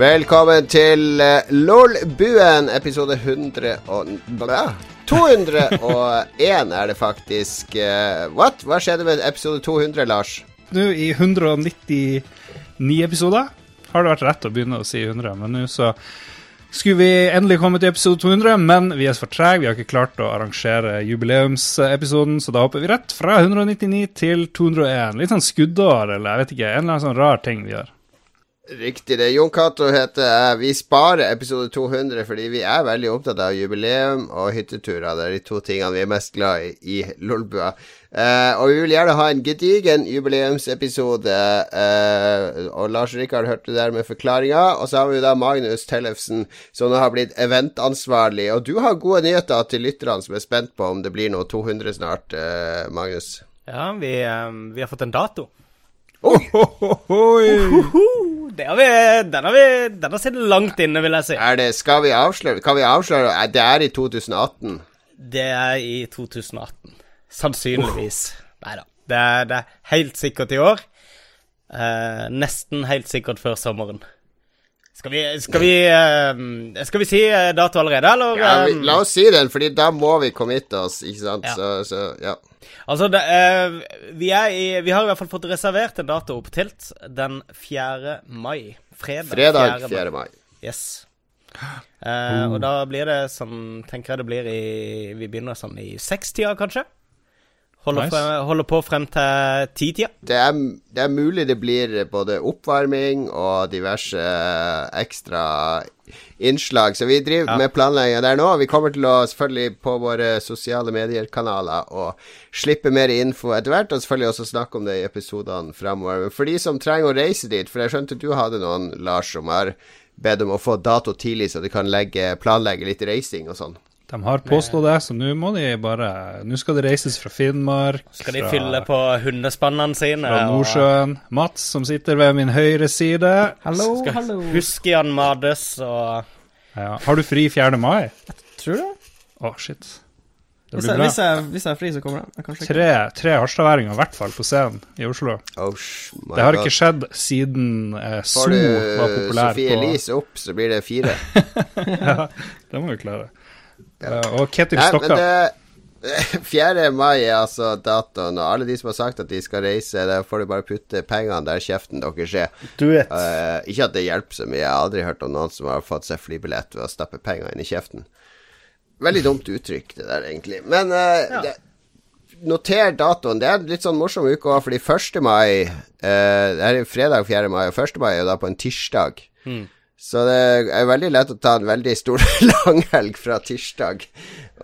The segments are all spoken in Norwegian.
Velkommen til uh, LOL-buen, episode 100 og bla, 201 er det faktisk. Uh, what? Hva skjedde med episode 200, Lars? Nå i 199 episoder har det vært rett å begynne å si 100, men nå så skulle vi endelig komme til episode 200, men vi er for trege. Vi har ikke klart å arrangere jubileumsepisoden, så da hopper vi rett fra 199 til 201. Litt sånn skuddår, eller jeg vet ikke, en eller annen sånn rar ting vi gjør. Riktig. det Jon Cato heter jeg. Vi sparer episode 200 fordi vi er veldig opptatt av jubileum og hytteturer. Det er de to tingene vi er mest glad i i Lolbua. Eh, og vi vil gjerne ha en gedigen jubileumsepisode. Eh, og Lars Rikard hørte der med forklaringa. Og så har vi da Magnus Tellefsen, som nå har blitt eventansvarlig. Og du har gode nyheter til lytterne som er spent på om det blir noe 200 snart, eh, Magnus. Ja, vi, um, vi har fått en dato. Oi! Det har vi, den har vi Den har sittet langt inne, vil jeg si. Er det, skal vi avsløre Kan vi avsløre Det er i 2018? Det er i 2018. Sannsynligvis. Nei da. Det, det, er helt sikkert i år. Eh, nesten helt sikkert før sommeren. Skal vi, skal vi, uh, skal vi si dato allerede, eller? Ja, vi, la oss si den, Fordi da må vi committe oss, ikke sant? Ja. Så, så, ja. Altså, det, eh, vi, i, vi, har i hvert fall fått reservert en dato på Tilt den 4. mai. Fredag, Fredag 4. 4. mai. Yes. Uh, Og da blir det sånn Tenker jeg det blir i Vi begynner sånn i sekstida, kanskje? Holder, nice. frem, holder, på frem til titida. Det, er, det er mulig det blir både oppvarming og diverse ekstra innslag. Så vi driver ja. med planlegging der nå. Vi kommer til å selvfølgelig på våre sosiale medier-kanaler og slippe mer info etter hvert. Og selvfølgelig også snakke om det i episodene framover. For de som trenger å reise dit, for jeg skjønte du hadde noen, Lars, som har bedt om å få dato tidlig, så de kan legge, planlegge litt reising og sånn. De har påstått det, så nå må de bare Nå skal det reises fra Finnmark Skal de fra, fylle på hundespannene sine? Fra Nordsjøen. Og... Mats, som sitter ved min høyre side. Hallo, skal hallo. Huske Jan Mades og ja. Har du fri 4. mai? Jeg tror det. Å, oh, shit. Det hvis, jeg, hvis, jeg, hvis jeg er fri, så kommer jeg. Tre, tre harstadværinger i hvert fall på scenen i Oslo. Oh, det har ikke skjedd siden eh, Zoo var populær. Får du Sofie Elise opp, så blir det fire. ja, det må vi klare. Ja. og Ketil Stokka. 4. mai er altså datoen, og alle de som har sagt at de skal reise, der får du bare putte pengene der kjeften deres er. Uh, ikke at det hjelper så mye, jeg har aldri hørt om noen som har fått seg flybillett ved å stappe penger inn i kjeften. Veldig dumt uttrykk, det der, egentlig. Men uh, ja. det, noter datoen. Det er en litt sånn morsom uke òg, fordi 1. mai uh, Det er fredag 4. mai, og 1. mai er da på en tirsdag. Mm. Så det er veldig lett å ta en veldig stor langhelg fra tirsdag,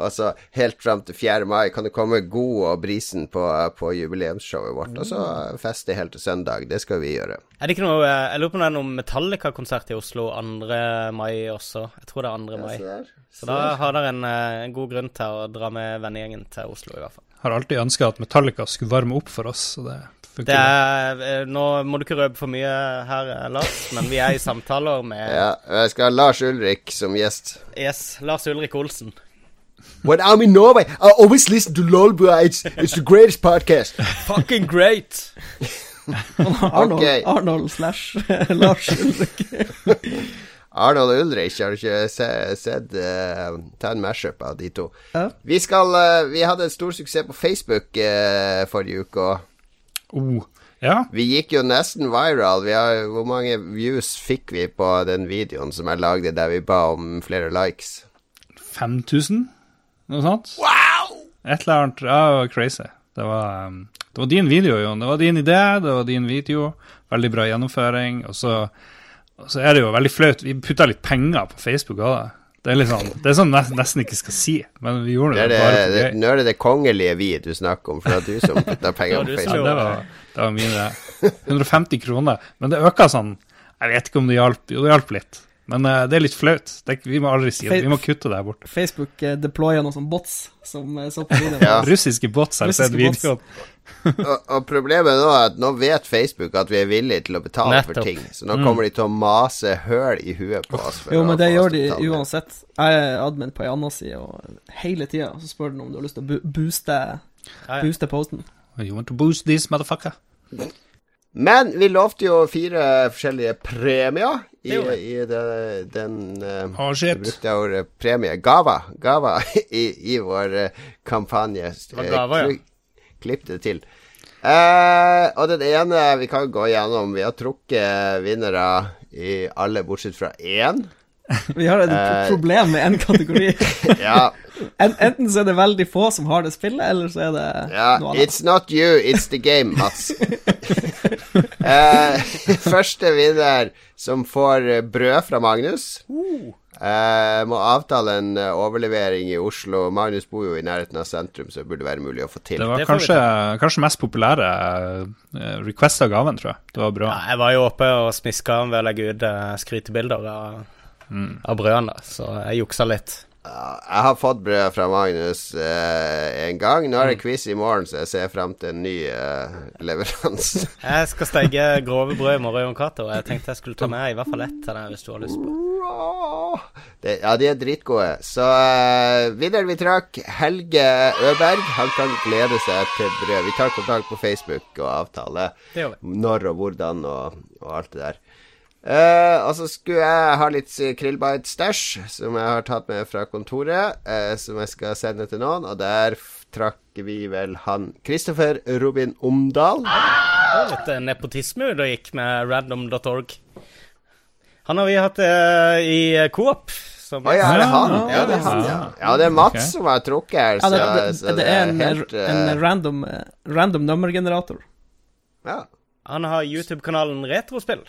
og så helt fram til 4. mai kan det komme god og brisen på, på jubileumsshowet vårt, og så feste helt til søndag. Det skal vi gjøre. Er det ikke noe Jeg lurer på om det er noen Metallica-konsert i Oslo 2. mai også. Jeg tror det er 2. mai. Ja, så, så da har dere en, eh, en, god grunn til å dra med vennegjengen til Oslo, i hvert fall. Har alltid ønska at Metallica skulle varme opp for oss, så det er, eh, nå må du ikke røpe for mye her, eh, Lars, men vi er i samtaler med Ja, jeg skal ha Lars Ulrik som gjest. Yes, Lars Ulrik Olsen. When I'm in Norway, I always listen to Lolbua. It's, it's the greatest podcast. Fucking great. Arnold, okay. Arnold slash Lars Ulrik. Arnold Ulrich, har du ikke sett uh, Ta en mashup av de to. Ja. Vi skal uh, Vi hadde stor suksess på Facebook uh, forrige uke. Og Oh, ja. Vi gikk jo nesten viral. Har, hvor mange views fikk vi på den videoen som jeg lagde der vi ba om flere likes? 5000? Noe sånt? Wow! Et eller annet. Ja, det var crazy. Det var, um, det var din video, Jon. Det var din idé, det var din video. Veldig bra gjennomføring. Og så, og så er det jo veldig flaut. Vi putta litt penger på Facebook òg. Det er, sånn, det er sånn nesten, nesten ikke skal si, men vi gjorde det, det bare for gøy. Nå er det det kongelige vi du snakker om, for det er du som putta penger på Facebook. Ja, det var, det var mine 150 kroner. Men det øka sånn Jeg vet ikke om det hjalp. Jo, det hjalp litt. Men uh, det er litt flaut. Vi må aldri si det. Vi må kutte det her bort. Facebook uh, deployer noen sånne bots som uh, så på videoen. ja. Russiske bots har sett videoen. og, og, problemet nå er at nå vet Facebook at vi er villige til å betale Nettopp. for ting. Så nå mm. kommer de til å mase høl i huet på oss. jo, men det gjør de uansett. Jeg er admin på ei anna side, og hele tida så spør de om du har lyst til å booste, booste posten. You want to boost this, motherfucker? Men vi lovte jo fire forskjellige premier i, i det, den uh, oh, shit. brukte jeg ordet premie. Gava. Gava i, i vår uh, kampanje. Det var gava, ja. Klipp det til. Uh, og den ene vi kan gå gjennom. Vi har trukket vinnere i alle bortsett fra én. Vi har et uh, problem med én kategori. ja. En, enten så er det veldig få som har det spillet, eller så er det ja, noe annet. It's not you, it's the game, Mats. uh, første vinner som får brød fra Magnus. Uh, må avtale en overlevering i Oslo. Magnus bor jo i nærheten av sentrum, så det burde være mulig å få til. Det var kanskje, kanskje mest populære uh, request av gaven, tror jeg. Det var bra. Ja, jeg var jo oppe og smiska ved å legge ut uh, skrytebilder av mm. av brødene, så jeg juksa litt. Jeg har fått brød fra Magnus eh, en gang. Nå er det mm. quiz i morgen, så jeg ser frem til en ny eh, leveranse. jeg skal steke grove brød i morgen, Jon Cato. Jeg tenkte jeg skulle ta med i hvert fall ett til deg hvis du har lyst på. Det, ja, de er dritgode. Så eh, vinneren vi trakk, Helge Øberg, han kan glede seg til brød. Vi tar kontakt på Facebook og avtale når og hvordan og, og alt det der. Uh, og så skulle jeg ha litt krillbite-stæsj, som jeg har tatt med fra kontoret, uh, som jeg skal sende til noen. Og der trakk vi vel han Kristoffer Robin Omdal. Litt uh, nepotisme og gikk med random.org. Han har vi hatt uh, i Coop. Som oh, ja, er det han? Ja, det er han, ja. ja det er Mats okay. som har trukket her. Så, ja, det, det, det, er en, helt, en random, random nummergenerator. Ja. Han har YouTube-kanalen Retrospill.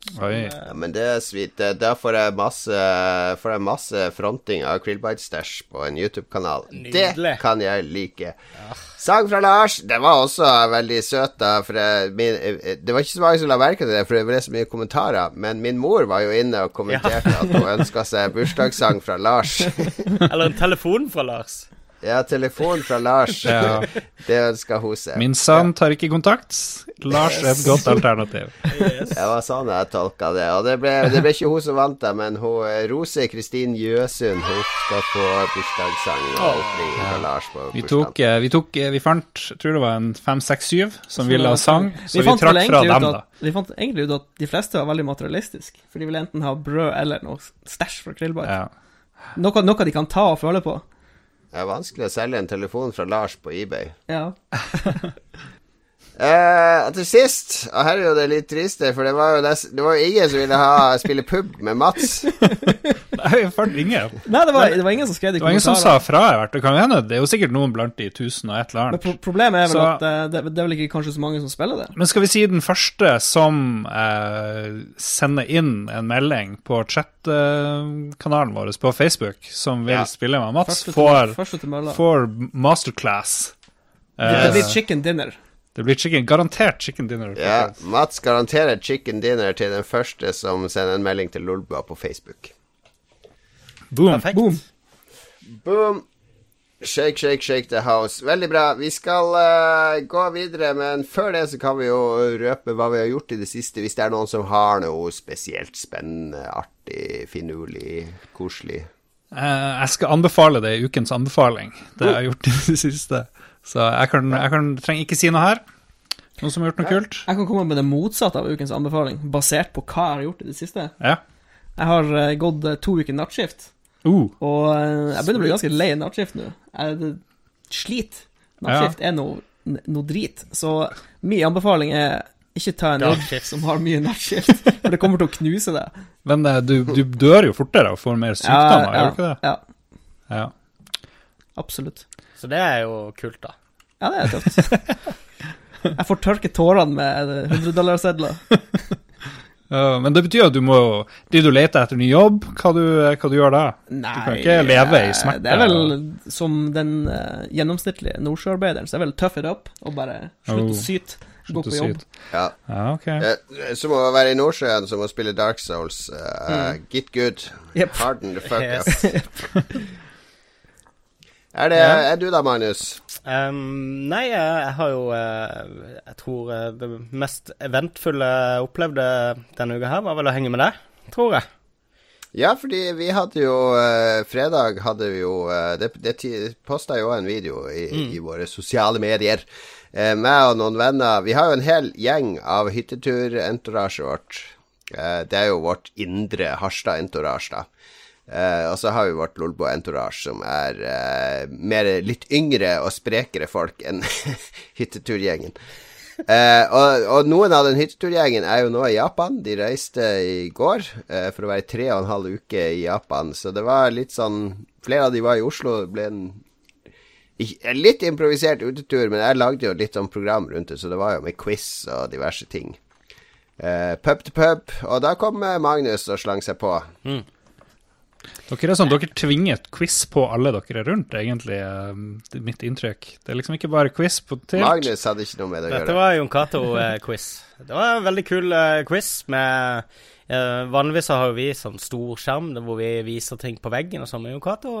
Ja, men det er sweet. Der får jeg masse, får jeg masse fronting av Krillbite Stash på en YouTube-kanal. Det kan jeg like. Ja. Sang fra Lars, det var også veldig søt, da. For jeg, min, det var ikke så mange som la merke til det, for det ble så mye kommentarer. Men min mor var jo inne og kommenterte ja. at hun ønska seg bursdagssang fra Lars. Eller en telefon fra Lars. Ja, telefon fra Lars. ja. Det ønsker hun seg. Min sønn tar ikke kontakt. Lars er et godt alternativ. Yes. Det var sånn jeg tolka det. Og det ble, det ble, ikke hun som vant, det, men hun, Rose Kristin Jøsund hun skal få bursdagssang og åpning fra Lars på vi tok, eh, vi tok, eh, vi fant, jeg tror det var en fem, seks, syv som ville ha sang, så vi, vi trakk fra dem, da. Vi fant egentlig ut at de fleste var veldig materialistiske, for de ville enten ha brød eller noe stæsj fra Krillbar. Ja. Noe, noe de kan ta og føle på. Det er vanskelig å selge en telefon fra Lars på eBay. Ja. eh, til sist, og her er jo det litt triste, for det var jo, det, det var jo ingen som ville ha spille pub med Mats. Nei, jeg ingen. Nei, det var, det var, ingen som skrev det i kommentarer. Det var ingen som sa fra, i hvert fall. Det er jo sikkert noen blant de tusen og et eller annet. Men pro problemet er vel så, at eh, det, det, er vel ikke kanskje så mange som spiller det. Men skal vi si den første som eh, sender inn en melding på chat-kanalen vår på Facebook, som vil ja. spille med Mats, får, får masterclass. Det blir chicken dinner. Det blir chicken, garantert chicken dinner. Ja, Mats garanterer chicken dinner til den første som sender en melding til Lolbua på Facebook. Boom. Perfekt. Boom. Boom. Shake, shake, shake the house. Veldig bra. Vi skal uh, gå videre, men før det så kan vi jo røpe hva vi har gjort i det siste. Hvis det er noen som har noe spesielt spennende, artig, finurlig, koselig. Uh, jeg skal anbefale det i ukens anbefaling, det jeg har gjort i det siste. Så jeg, kan, jeg kan, trenger ikke si noe her. Noen som har gjort noe kult? Jeg kan komme med det motsatte av ukens anbefaling, basert på hva jeg har gjort i det siste. Ja. Jeg har uh, gått to uker nattskift. Uh. Og uh, jeg begynner å bli ganske lei nattskift nå. Jeg sliter. Nattskift ja. er noe, noe drit. Så min anbefaling er ikke ta en jobb som har mye nattskift, for det kommer til å knuse deg. Men uh, du, du, dør jo fortere og får mer sykdommer, ja, gjør du ikke det? Ja. ja. Absolutt. Så det er jo kult, da. Ja, det er tøft. jeg får tørke tårene med 100-dollarsedler. Uh, men det betyr at du må Blir du leter etter ny jobb? Hva du, hva du gjør da? Nei, du kan ikke leve i smerte. Det er vel som den uh, gjennomsnittlige nordsjøarbeideren, så er vel tough it up og bare slutt oh. å syte. Gå på jobb. Ja. ja okay. uh, som å være i Nordsjøen, som å spille Dark Souls. Mm. Get good. Yep. Harden the fuck yes. up. er, det, er du da, Magnus? Um, nei, jeg har jo uh, Jeg tror uh, det mest eventfulle jeg opplevde denne uka her, var vel å henge med deg, tror jeg. Ja, fordi vi hadde jo uh, Fredag hadde vi jo uh, Det, det posta jo en video i, mm. i våre sosiale medier. Uh, meg og noen venner Vi har jo en hel gjeng av hyttetur-entourasjet vårt. Uh, det er jo vårt indre Harstad-entorasje, da. Og så har vi vårt Lolbo-entourage, som er mer litt yngre og sprekere folk enn hytteturgjengen. Uh, og, og, noen av den hytteturgjengen er jo nå i Japan. De reiste i går for å være tre og en halv uke i Japan. Så det var litt sånn Flere av de var i Oslo. Det ble en, litt improvisert utetur, men jeg lagde jo litt sånn program rundt det, så det var jo med quiz og diverse ting. Pub til pub. Og da kom Magnus og slang seg på. Mm. Dere er sånn, dere tvinger quiz på alle dere er rundt, egentlig, uh, mitt inntrykk. Det er liksom ikke bare quiz på tilt. Magnus hadde ikke noe med det å gjøre. Dette var Jon Cato-quiz. det var en veldig kul uh, quiz med uh, Vanligvis har vi sånn stor skjerm hvor vi viser ting på veggen og sånn, men Jon Cato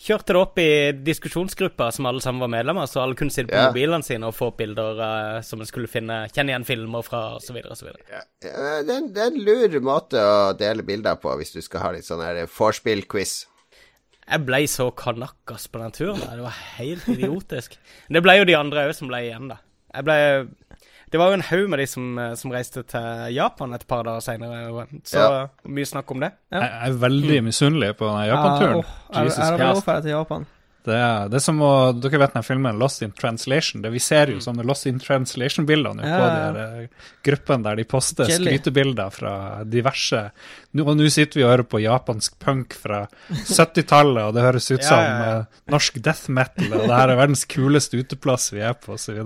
kjørte det opp i diskusjonsgrupper som alle sammen var medlemmer, så alle kunne sitte på ja. mobilene sine og få bilder uh, som en skulle finne, kjenne igjen filmer fra, osv. osv. Ja. det, er, det er en lur måte å dele bilder på hvis du skal ha litt sånn vorspiel-quiz. Jeg ble så kanakkas på den turen. Det var helt idiotisk. Det ble jo de andre òg som ble igjen, da. Jeg ble det var jo en haug med de som, eh, som, reiste til Japan et par dager seinere. Så ja. mye snakk om det. Ja. Jeg er veldig misunnelig på den Japan-turen. Ja, oh, Jesus jeg, jeg, jeg til Japan. Det er, det er som å Dere vet den filmen Lost in Translation? Det, vi ser jo mm. sånne Lost in Translation-bilder nå ja. på de uh, gruppene der de poster Jelly. skrytebilder fra diverse Og nå sitter vi og hører på japansk punk fra 70-tallet, og det høres ut som ja, ja, uh, norsk death metal, og det her er verdens kuleste uteplass vi er på, osv.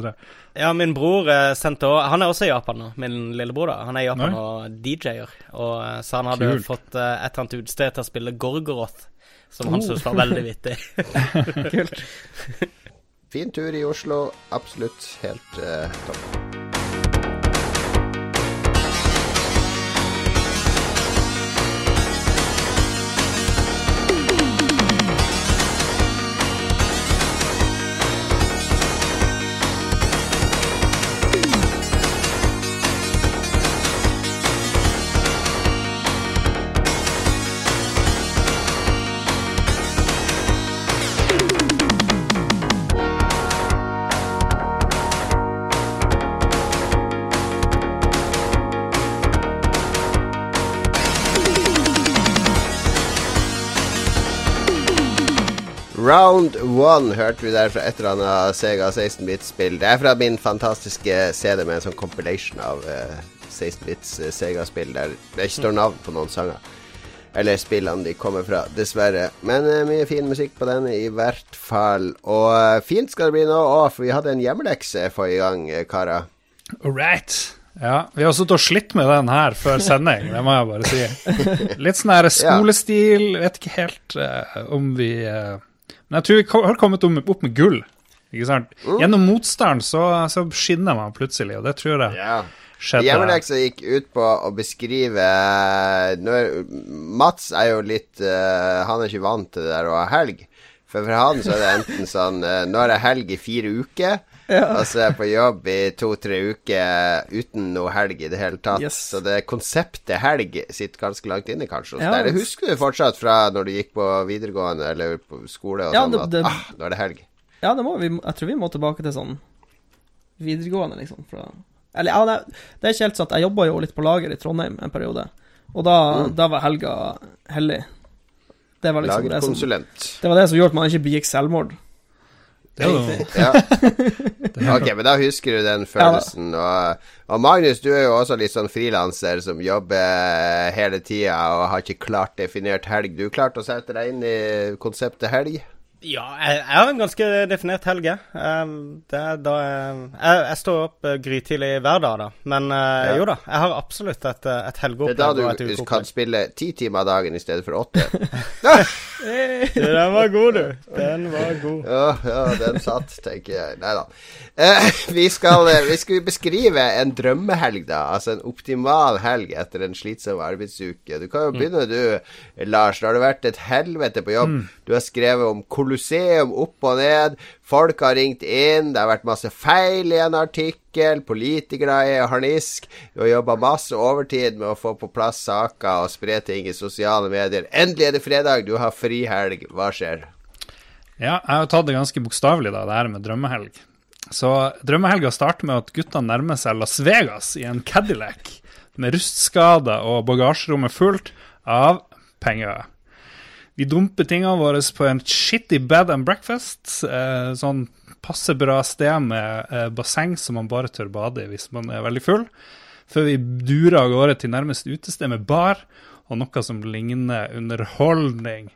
Ja, min bror uh, sendte også, Han er også i Japan nå, min lillebror. da Han er i Japan Nei. og DJ-er. Og Så han hadde Kult. fått et eller annet utsted til å spille Gorgoroth som han oh. syntes var veldig vittig. Kult. Fin tur i Oslo. Absolutt helt uh, topp. Round One hørte vi der fra et eller annet Sega 16-bit-spill. Det er fra min fantastiske CD med en sånn compilation av uh, 16-bits uh, Sega-spill der det ikke står navn på noen sanger. Eller spillene de kommer fra, dessverre. Men uh, mye fin musikk på den i hvert fall. Og fint skal det bli nå òg, for vi hadde en hjemmelekse forrige gang, karer. Right. Ja, vi har sittet og slitt med den her før sending, det må jeg bare si. Litt sånn her skolestil, vet ikke helt uh, om vi uh, men jeg tror vi har kommet opp med gull. Ikke sant? Mm. Gjennom motstand så, så, skinner man plutselig, og det tror jeg yeah. skjedde. Hjemmeleksa gikk ut på å beskrive når, Mats er jo litt uh, Han er ikke vant til det der å ha helg. For for han så er det enten sånn uh, Nå er det helg i fire uker. Ja. Og så er jeg på jobb i to-tre uker uten noe helg i det hele tatt. Yes. Så det konseptet helg sitter ganske langt inne, kanskje. Ja, det husker du fortsatt fra når du gikk på videregående eller på skole og ja, sånn, at ah, nå er det helg. Ja, det må vi Jeg tror vi må tilbake til sånn videregående, liksom. Fra, eller ja, det, det, er ikke helt sant. Jeg jobba jo litt på lager i Trondheim en periode, og da, mm. da var helga hellig. Det var liksom det som, det var det som gjorde at man ikke begikk selvmord. Det ja. ok, men da husker du den følelsen. Og, og, Magnus, du er jo også litt sånn frilanser som jobber hele tida og har ikke klart definert helg. Du klarte å sette deg inn i konseptet helg? Ja, jeg, jeg har en ganske definert helge. Um, jeg, jeg, står opp uh, grytidlig hver dag, da. Men uh, ja. jo da, jeg har absolutt et, eh, et helgeopplegg. Det er da du kan spille ti timer dagen i stedet for åtte. den var god, du. Den var god. Ja, ja den satt, tenker jeg. Nei da. Uh, vi, skal, vi skal beskrive en drømmehelg, da. Altså en optimal helg etter en slitsom arbeidsuke. Du kan jo mm. begynne, du, Lars. Da har det vært et helvete på jobb. Mm. Du har skrevet om koloni Colosseum opp og ned. Folk har ringt inn, det har vært masse feil i en artikkel. Politikere er harnisk. Du har jobba masse overtid med å få på plass saker og spre ting i sosiale medier. Endelig er det fredag, du har frihelg. Hva skjer? Ja, jeg har tatt det ganske bokstavelig, da, det her med drømmehelg. Så drømmehelga starter med at guttene nærmer seg Las Vegas i en Cadillac med rustskader og bagasjerommet fullt av penger. Vi dumper tingene våre på en shitty bed and breakfast. Eh, sånn passe bra sted med eh, basseng som man bare tør bade i hvis man er veldig full. Før vi durer av gårde til nærmeste utested med bar og noe som ligner underholdning.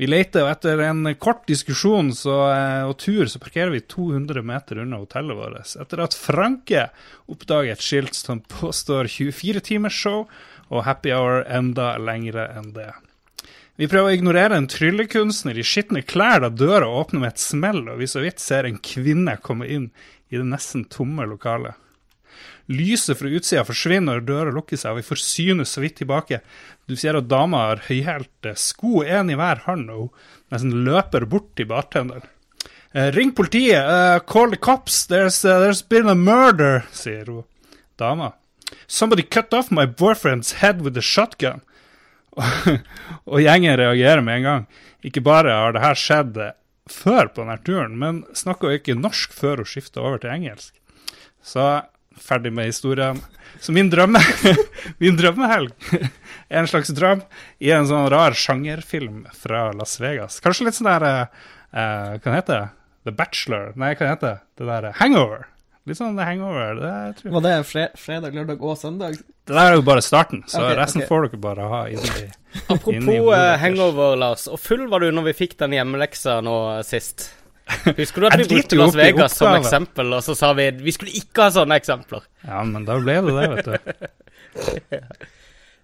Vi leter, og etter en kort diskusjon så, eh, og tur så parkerer vi 200 meter unna hotellet vårt. Etter at Franke oppdager et skilt som påstår 24-timersshow og happy hour enda lengre enn det. Vi prøver å ignorere en tryllekunstner i skitne klær da døra åpner med et smell, og vi så vidt ser en kvinne komme inn i det nesten tomme lokalet. Lyset fra utsida forsvinner og døra lukker seg, og vi forsynes så vidt tilbake. Du ser at dama har høyhælte sko, én i hver hånd, og hun nesten løper bort til bartenderen. Uh, ring politiet! Uh, call the cops! There's, uh, there's been a murder! sier hun. Dama. Somebody cut off my boyfriend's head with a shotgun. Og gjengen reagerer med en gang. Ikke bare har det her skjedd før på denne turen, men snakker jo ikke norsk før hun skifter over til engelsk. Så ferdig med historien. Så min drømme min drømmehelg er en slags drøm i en sånn rar sjangerfilm fra Las Vegas. Kanskje litt sånn der uh, Hva heter det? The Bachelor? Nei, hva heter det? Det der Hangover. Litt sånn hangover. Det, tror jeg. Var det fre fredag, lørdag og søndag? Det der er jo bare starten, så okay, resten okay. får dere bare ha inni Apropos inni uh, hangover, Lars. Og full var du når vi fikk den hjemmeleksa nå sist? Husker du at vi brukte Las Vegas som eksempel, og så sa vi vi skulle ikke ha sånne eksempler? Ja, men da ble det det, vet du.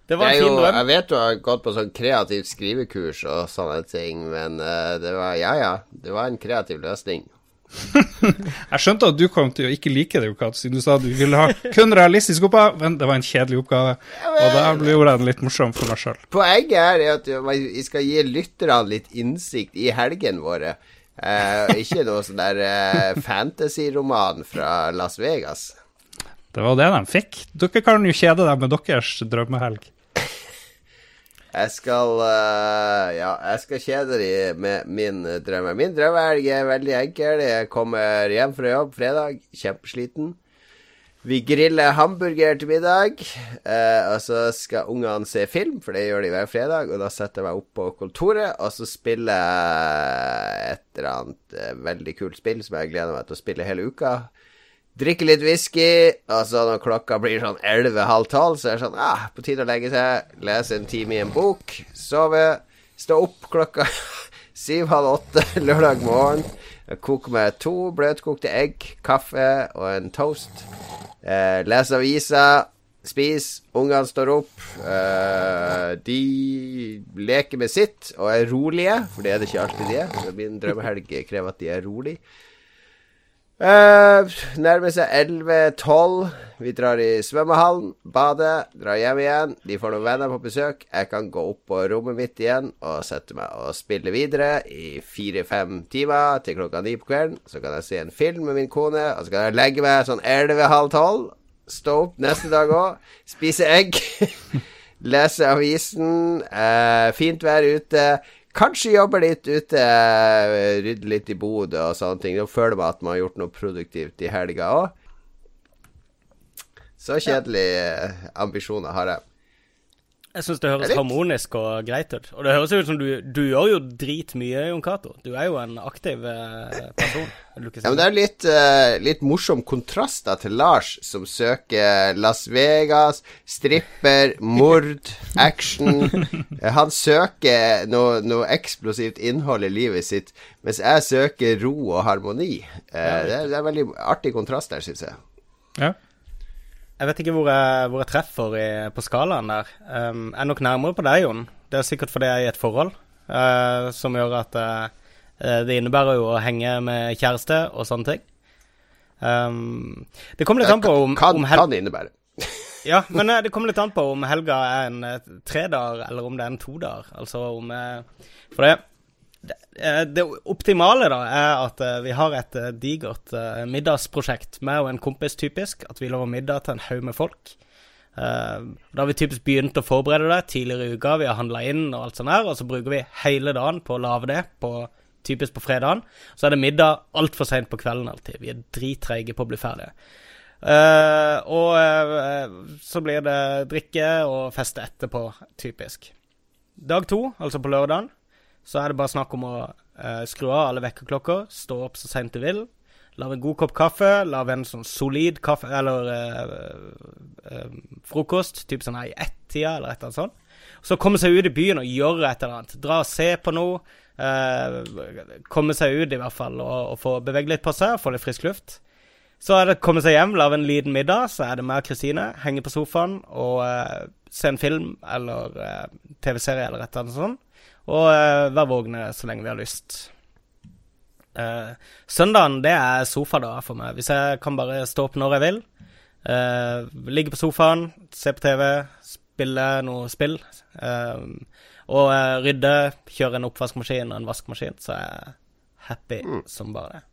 Det var en fin drøm. Jeg vet du har gått på sånn kreativt skrivekurs og sånne ting, men uh, det var ja, ja. Det var en kreativ løsning. Jeg skjønte at du kom til å ikke like det, Jokat, siden du sa at du ville ha kun realistisk oppgave, men det var en kjedelig oppgave. Og da gjorde jeg den litt morsom for meg sjøl. Poenget er at vi skal gi lytterne litt innsikt i helgene våre. Eh, ikke noe sånn der eh, fantasy-roman fra Las Vegas. Det var det de fikk. Dere kan jo kjede deg med deres drømmehelg. Jeg skal uh, Ja, jeg skal kjede dem med min drømme. Min drømmehelg er veldig enkel. Jeg kommer hjem fra jobb fredag, kjempesliten. Vi griller hamburger til middag, uh, og så skal ungene se film, for det gjør de hver fredag. Og da setter jeg meg opp på kontoret, og så spiller jeg et eller annet uh, veldig kult spill som jeg gleder meg til å spille hele uka. Drikke litt whisky, og så når klokka blir sånn 11-halv tolv, så er det sånn ah, På tide å legge seg, lese en time i en bok, sove, stå opp klokka syv-halv åtte lørdag morgen. Koke med to bløtkokte egg, kaffe og en toast. Eh, lese aviser, spise, ungene står opp. Eh, de leker med sitt og er rolige, for det er det ikke alltid de er. Min drømmehelg krever at de er rolige. Uh, nærmer seg 11-12. Vi drar i svømmehallen, bader, drar hjem igjen. De får noen venner på besøk. Jeg kan gå opp på rommet mitt igjen og sette meg og spille videre i fire-fem timer til klokka ni på kvelden. Så kan jeg se en film med min kone, og så kan jeg legge meg sånn 11-halv tolv. Stå opp neste dag òg, spise egg, lese avisen. Uh, fint vær ute. Kanskje jobbe litt ute, rydder rydde litt i bodet og sånne ting. Da føler man at man har gjort noe produktivt i helga òg. Så kjedelige. Eh, ambisjoner har jeg. Jeg syns det høres harmonisk og greit ut. Og det høres ut som du, du gjør jo dritmye, Jon Cato. Du er jo en aktiv eh, person. Lukas. Ja, men det er litt, uh, litt morsom kontrast da til Lars, som søker Las Vegas, stripper, mord, action. Han søker noe, noe, eksplosivt innhold i livet sitt, mens jeg søker ro og harmoni. Uh, det, er, det er veldig artig kontrast der, syns jeg. Ja. Jeg vet ikke hvor jeg, hvor jeg treffer i, på skalaen der. Um, jeg er nok nærmere på deg, Jon. Det er sikkert fordi jeg er i et forhold uh, som gjør at uh, det innebærer jo å henge med kjæreste og sånne ting. Um, det kommer litt an på om, kan, om Kan innebære. ja, men det kommer litt an på om helga er en tredager, eller om det er en todager. Altså om For det det optimale da er at uh, vi har et uh, digert middagsprosjekt med og en kompis, typisk. At vi lager middag til en haug med folk. da har vi typisk begynt å forberede det tidligere i uka. Vi har handla inn og alt sånt her, og så bruker vi hele dagen på å lage det, på, typisk på fredagen. Så er det middag altfor seint på kvelden alltid. Vi er drittreige på å bli ferdige. og så blir det drikke og feste etterpå, typisk. Dag to, altså på lørdagen så er det bare snakk om å uh, skru av alle vekkerklokker, stå opp så seint du vil, lage en god kopp kaffe, lage en sånn solid kaffe eller uh, uh, frokost, typ sånn her i ett-tida eller et eller annet sånt. Så komme seg ut i byen og gjøre et eller annet. Dra og se på noe. komme seg ut, i hvert fall, og, og få bevege litt på seg, få litt frisk luft. Så er det å komme seg hjem, lage en liten middag. Så er det meg og Kristine. Henge på sofaen og se en film eller TV-serie eller et eller annet sånt. Og uh, være vågne så lenge vi har lyst. Uh, søndagen det er sofadager for meg. Hvis jeg kan bare stå opp når jeg vil. Uh, ligge på sofaen, se på TV, spille noe spill. Uh, og rydde, kjøre en oppvaskmaskin og en vaskemaskin, så er jeg happy mm. som bare det.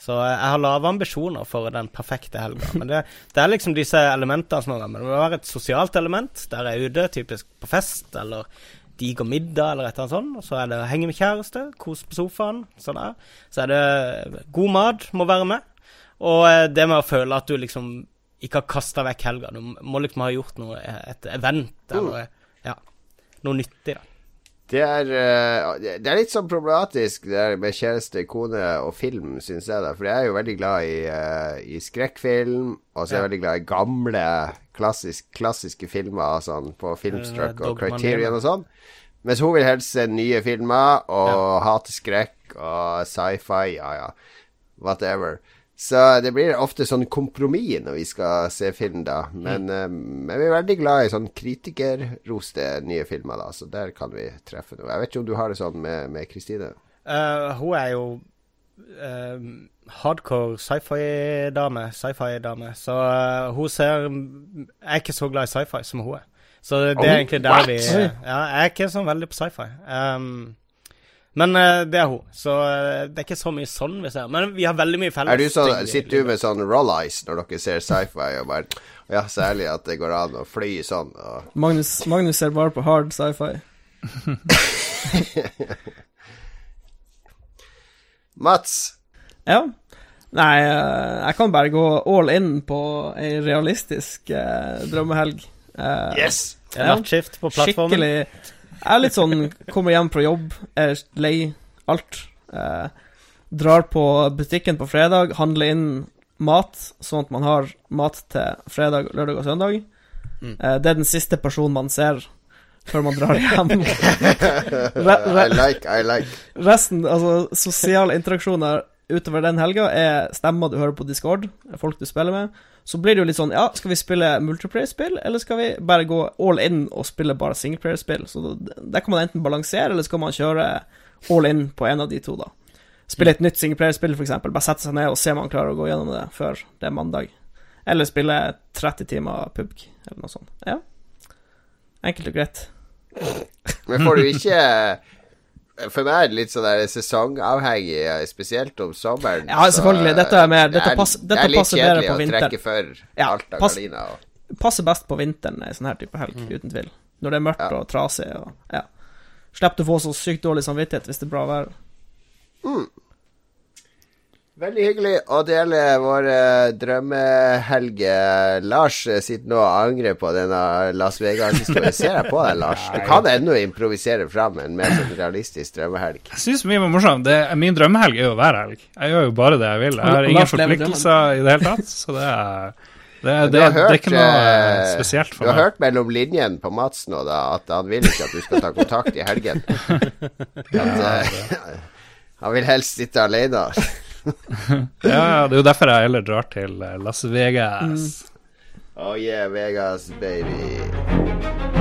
Så jeg har lave ambisjoner for den perfekte helga. Men det, det, er liksom disse elementene som må være et sosialt element der jeg er ute, typisk på fest, eller diger middag eller et eller annet sånt. Og så er det å henge med kjæreste, kose på sofaen. Sånn der. Så er det god mat, må være med. Og eh, det med å føle at du liksom ikke har kasta vekk helga. Du må liksom ha gjort noe, et event mm. eller ja, noe nyttig, da. Det er, eh, det er, litt sånn problematisk det der med kjæreste, kone og film, syns jeg. da For jeg er jo veldig glad i, uh, i skrekkfilm, og så er jeg ja. veldig glad i gamle, klassisk, klassiske filmer sånn, på Filmstruck og Criterion og sånn. Mens hun vil helst se nye filmer og ja. hate skrekk og sci-fi, ja ja, whatever. Så det blir ofte sånn kompromiss når vi skal se film, da. Men, mm. men vi er veldig glad i sånn kritikerroste nye filmer, da. Så der kan vi treffe noe. Jeg vet ikke om du har det sånn med Kristine? Uh, hun er jo uh, hardcore sci-fi-dame. Sci-fi-dame. Så uh, hun ser Jeg er ikke så glad i sci-fi som hun er. Så det er oh, egentlig der what? vi Ja, jeg er ikke sånn veldig på sci-fi. Um, men uh, det er hun, så uh, det er ikke så mye sånn vi ser. Men vi har veldig mye felles. Er du sånn, sitter du med sånn roll eyes når dere ser sci-fi og bare Ja, særlig at det går an å fly sånn og Magnus, Magnus ser bare på hard sci-fi. Mats? Ja? Nei, uh, jeg kan bare gå all in på ei realistisk drømmehelg. yes! Ja, Nattskift på plattformen. Skikkelig jeg er litt sånn Kommer hjem fra jobb, er lei alt. Eh, drar på butikken på fredag, handler inn mat, sånn at man har mat til fredag, lørdag og søndag. Mm. Eh, det er den siste personen man ser før man drar hjem. re, re, I like, I like. Resten, altså sosiale interaksjoner utover den helga, er stemmer du hører på Discord, folk du spiller med. Så blir det jo litt sånn Ja, skal vi spille multiplayer-spill, eller skal vi bare gå all in og spille bare singleplayer-spill? Så der kan man enten balansere, eller skal man kjøre all in på en av de to, da. Spille et nytt singleplayer-spill, f.eks. Bare sette seg ned og se om man klarer å gå gjennom det før det er mandag. Eller spille 30 timer PubG, eller noe sånt. Ja. Enkelt og greit. Men får du ikke for meg er det litt sånn der sesongavhengig, spesielt om sommeren. Ja, selvfølgelig. Dette, er mer, dette, pass, dette passer bedre på vinteren. Det er litt kjedelig å trekke for ja, alt av pass, gardiner. Og... Passer best på vinteren, ei sånn her type helg, mm. uten tvil. Når det er mørkt ja. og trasig. Og, ja. Slipper du å få så sykt dårlig samvittighet hvis det er bra vær. Mm. Veldig hyggelig å dele vår drømmehelger. drømmehelg. Lars sitter nå og angrer på denne Las Vegas-historien. Ser jeg på deg, Lars? Du kan ennå improvisere fram en mer sånn realistisk drømmehelg. Jeg syns mye var morsomt. min drømmehelg er jo hver helg. Jeg gjør jo bare det jeg vil. Jeg har ingen forpliktelser i det hele tatt. Så det er det, det, hørt, det, er ikke noe eh, spesielt for meg. Du har hørt mellom linjene på Mats nå da, at han vil ikke at du skal ta kontakt i helgen. At, ja, han vil helst sitte alene. ja, det er jo derfor jeg heller drar til eh, Las Vegas. Mm. Oh yeah, Vegas, baby.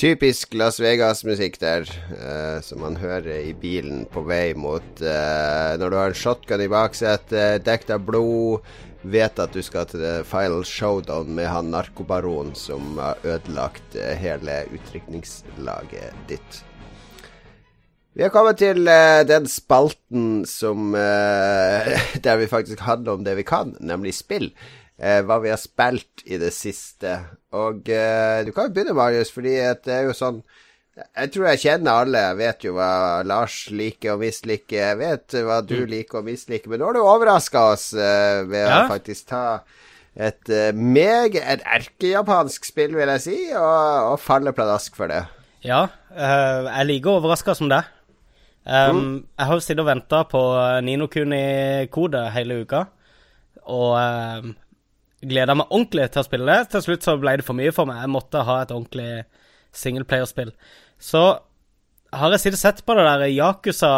Typisk Las Vegas-musikk der, uh, som man hører i bilen på vei mot uh, Når du har en shotgun i baksetet, dekket av blod, vet at du skal til the final showdown med han narkobaronen som har ødelagt uh, hele utrykningslaget ditt. Vi har kommet til uh, den spalten som Der vi faktisk handler om det vi kan, nemlig spill eh, hva vi har spilt i det siste. Og eh, du kan jo begynne, Marius, fordi det er jo sånn Jeg tror jeg kjenner alle. Jeg vet jo hva Lars liker og misliker. Jeg vet hva du mm. liker og misliker. Men nå har du overraska oss eh, ved ja. å faktisk ta et uh, meg, et erkejapansk spill, vil jeg si, og, og falle pladask for det. Ja, uh, jeg liker overraska som det. Um, mm. Jeg har jo sittet og venta på Nino Kuni-kode hele uka, og uh, gleda meg ordentlig til å spille det. Til slutt så ble det for mye for meg. Jeg måtte ha et ordentlig singleplayerspill. Så har jeg sittet sett på det der Yakuza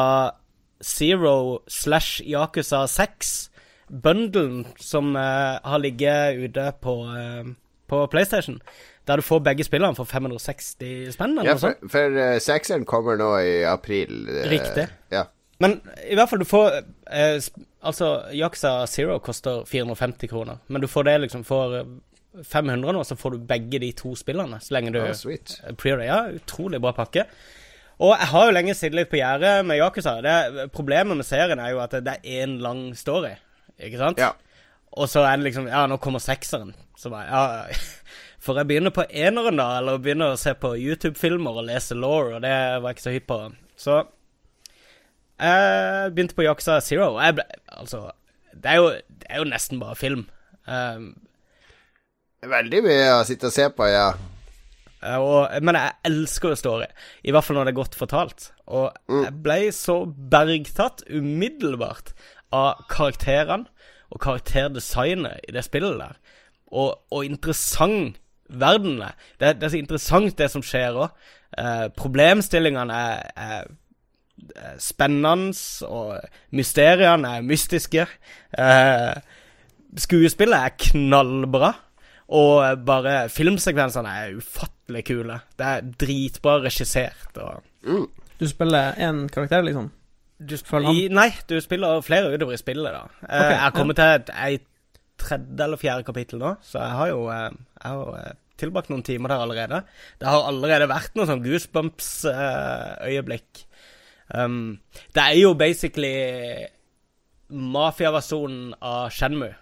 Zero slash Yakuza 6-bundlen som uh, har ligget ute på, uh, på PlayStation. Der du får begge spillene for 560 spenn. Ja, for, for uh, sekseren kommer nå i april. Riktig. Ja. Men i hvert fall, du får Altså, Yakuza Zero koster 450 kroner, men du får det liksom for 500 eh, nå, så får du begge de to spillene så lenge du oh, sweet. Ja, utrolig bra pakke. Og jeg har jo lenge sittet litt på gjerdet med Yakuza. Det, problemet med serien er jo at det er én lang story, ikke sant? Ja. Og så er det liksom Ja, nå kommer sekseren. Så bare Ja. For jeg begynner på eneren, da, eller begynner å se på YouTube-filmer og lese law, og det var jeg ikke så hypp på. Så jeg begynte på Yakuza Zero. Jeg ble, altså, det er, jo, det er jo nesten bare film. Um, Veldig mye å sitte og se på, ja. Og, men jeg elsker jo story, i hvert fall når det er godt fortalt. Og mm. jeg ble så bergtatt umiddelbart av karakterene og karakterdesignet i det spillet der. Og, og interessant verden er. Det, det, er så interessant, det som skjer òg. Eh, problemstillingene er, er Eh, spennende, og mysteriene er mystiske. Eh, skuespillet er knallbra, og bare filmsekvensene er ufattelig kule. Det er dritbra regissert. Og mm. Du spiller én karakter, liksom? Du I, nei, du spiller flere utover i spillet, da. Eh, okay, jeg har kommet ja. til et tredje eller fjerde kapittel nå, så jeg har jo, eh, jeg har jo tilbrakt noen timer der allerede. Det har allerede vært noen sånn goosebumps-øyeblikk. Um, det er jo basically mafiaversjonen av Shenmue,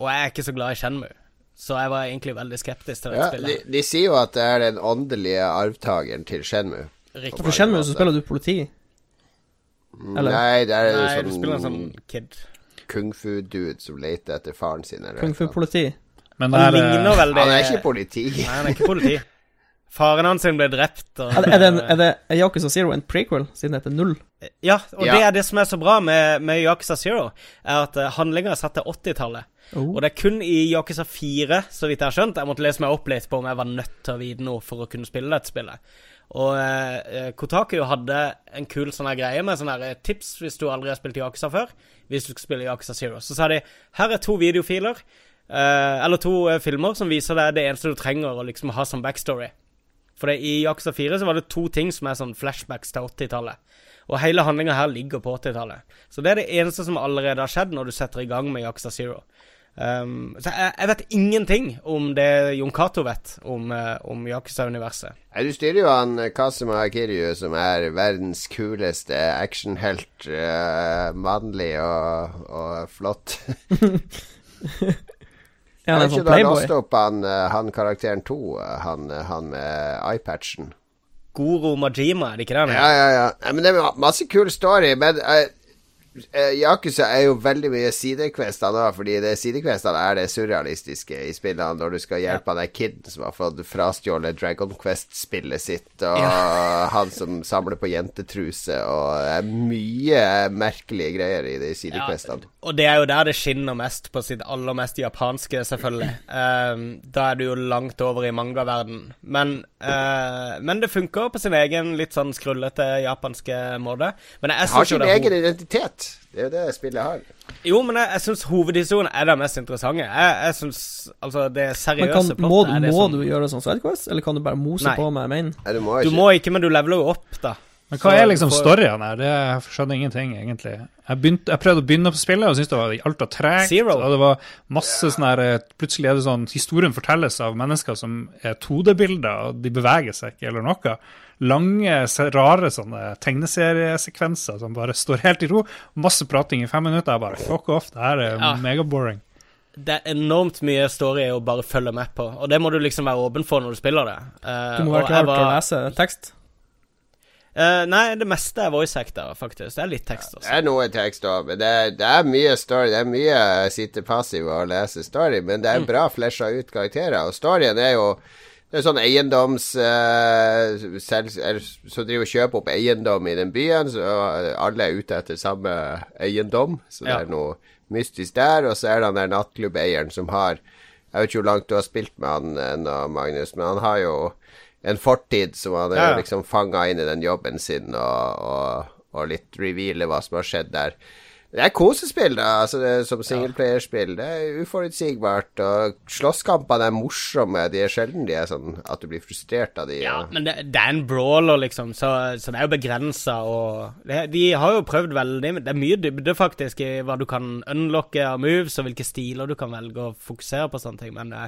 og jeg er ikke så glad i Shenmue. Så jeg var egentlig veldig skeptisk til det ja, spillet. De, de, sier jo at det er den åndelige arvtakeren til Shenmue. Riktig. For Shenmue så spiller du politi? Eller? Nei, det er jo sånn, du spiller en sånn kid. Kung fu-dude som leter etter faren sin. Kung fu-politi. Men han ligner veldig Han er ikke politi. Nei, han er ikke politi. Faren hans ble drept. Og, er, det, er, det, er, det, er Yakuza Zero en prequel, siden det heter null? Ja, og ja. det er det som er så bra med, med Yakuza Zero, er at uh, handlinga er satt til 80-tallet. Oh. Og det er kun i Yakuza 4, så vidt jeg har skjønt, jeg måtte lese meg opp litt på om jeg var nødt til å vite noe for å kunne spille dette spillet. Og eh, Kotaku hadde en kul sånn greie med sånne tips hvis du aldri har spilt Yakuza før. Hvis du skal spille Yakuza Zero. Så sa de her er to videofiler, eh, eller to filmer, som viser deg det eneste du trenger å liksom ha som backstory. For det, i Jaksa 4 så var det to ting som er sånn flashbacks til 80-tallet. Og hele handlinga her ligger på 80-tallet. Så det er det eneste som allerede har skjedd når du setter i gang med Jaksa Zero. Um, så jeg, jeg, vet ingenting om det Jon Cato vet om, uh, om Yakuza-universet. Du styrer jo han eh, Kazuma Kiryu, som er verdens kuleste actionhelt. Uh, mannlig og, og flott. Ja, han er sånn da Låst opp han, eh, han karakteren to, eh, han, eh, han med eyepatchen. Goro Majima, er det ikke det? Ja, ja, ja. Men det er masse kul story. Men Uh, Yakuza er jo veldig mye sidequester nå, fordi det sidequestene er det surrealistiske i spillene, når du skal hjelpe ja. han kiden som har fått frastjålet Dragon Quest-spillet sitt, og ja. han som samler på jentetruse, og det er mye merkelige greier i de sidequestene. Ja, og det er jo der det skinner mest, på sitt aller mest japanske, selvfølgelig. Um, da er du jo langt over i mangaverden. Men, uh, men det funker på sin egen litt sånn skrullete japanske måte. Men jeg, jeg har sin egen identitet. Det er jo det spillet har. Jo, men jeg, jeg syns hovedhistorien er det mest interessante. Jeg, jeg synes, altså, det seriøse men kan, Må, må som... du gjøre sånn Sidequest, eller kan du bare mose Nei. på med main? Nei, du, må ikke. du må ikke, men du leveler jo opp, da. Men hva er liksom storyen her? Det jeg skjønner ingenting, egentlig. Jeg, begynte, jeg, prøvde å begynne på spillet og syntes det var alt var tregt. Og det var masse sånn her eh, Plutselig er det sånn Historien fortelles av mennesker som er 2D-bilder, og de beveger seg ikke eller noe. Lange, rare sånne tegneseriesekvenser som bare står helt i ro. Masse prating i fem minutter. Jeg bare fuck off, det her er ja. megaboring. Det er enormt mye story å bare følge med på, og det må du liksom være åpen for når du spiller det. Uh, du må være klar til å lese tekst. Uh, nei, det meste er voice actor, faktisk. Det er litt tekst også. det er noe tekst òg, men det er, det er, mye story. Det er mye å sitte passiv og lese story, men det er mm. bra flesja ut karakterer. Og storyen er jo det er sånn eiendoms uh, selv, Så driver og kjøper opp eiendom i den byen, så alle er ute etter samme eiendom. Så ja. det er noe mystisk der. Og så er det han der nattklubbeieren som har Jeg vet ikke hvor langt du har spilt med han ennå, Magnus, men han har jo en fortid som han ja. liksom fanga inn i den jobben sin, og, og, og litt reveale hva som har skjedd der. Det er kosespill, da, altså det, som singelplayerspill. Det er uforutsigbart. Og slåsskampene er morsomme. De er sjelden de er sånn at du blir frustrert av de. Ja, men det, det er en brawler, liksom, så, så det er jo begrensa. Og de har jo prøvd veldig Det er mye dybde, faktisk, i hva du kan unlocke av moves, og hvilke stiler du kan velge å fokusere på sånne ting. Men det,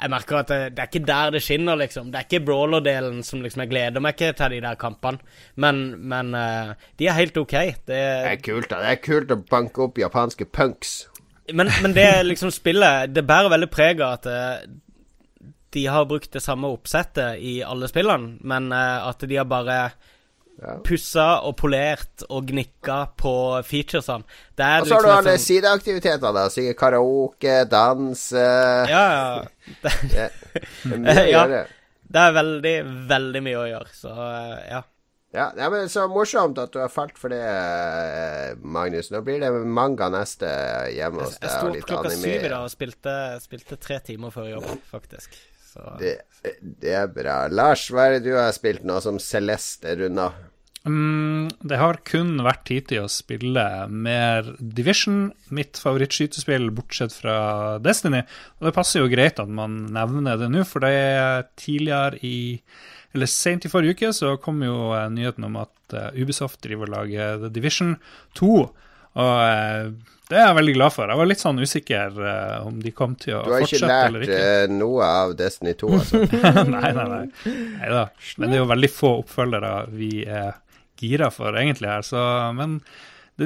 jeg merker at det, det, er ikke der det skinner, liksom. Det er ikke brawler-delen som liksom Jeg gleder meg ikke til de der kampene. Men, men uh, de er helt OK. Det, det, er kult, da. Det er kult å banke opp japanske punks. Men, men det liksom spillet Det bærer veldig preg av at uh, de har brukt det samme oppsettet i alle spillene, men uh, at de har bare ja. Pussa og polert og gnikka på featuresene. Og så har liksom du alle sånn... sideaktiviteter, da. Synge karaoke, danse Ja, ja. Det, det, det, ja. det er veldig, veldig mye å gjøre, så ja. Ja, ja, men Så morsomt at du har falt for det, eh, Magnus. Nå blir det manga neste hjemme hos deg. Jeg sto opp klokka syv i dag og spilte, spilte, tre timer før jobb, faktisk. Det, det, er bra. Lars, hva er det du har spilt nå som Celeste runda? Um, det har kun vært tid til å spille mer Division, mitt favorittskytespill, bortsett fra Destiny. Og det passer jo greit at man nevner det nå, for det er tidligere i Eller sent i forrige uke så kom jo uh, nyheten om at uh, Ubisoft driver og lager The Division 2. Og uh, det er jeg veldig glad for. Jeg var litt sånn usikker om de kom til å fortsette eller ikke. Du har ikke lært noe av Destiny 2, altså? nei, nei, nei. Neida. Men det er jo veldig få oppfølgere vi er gira for egentlig her, så Men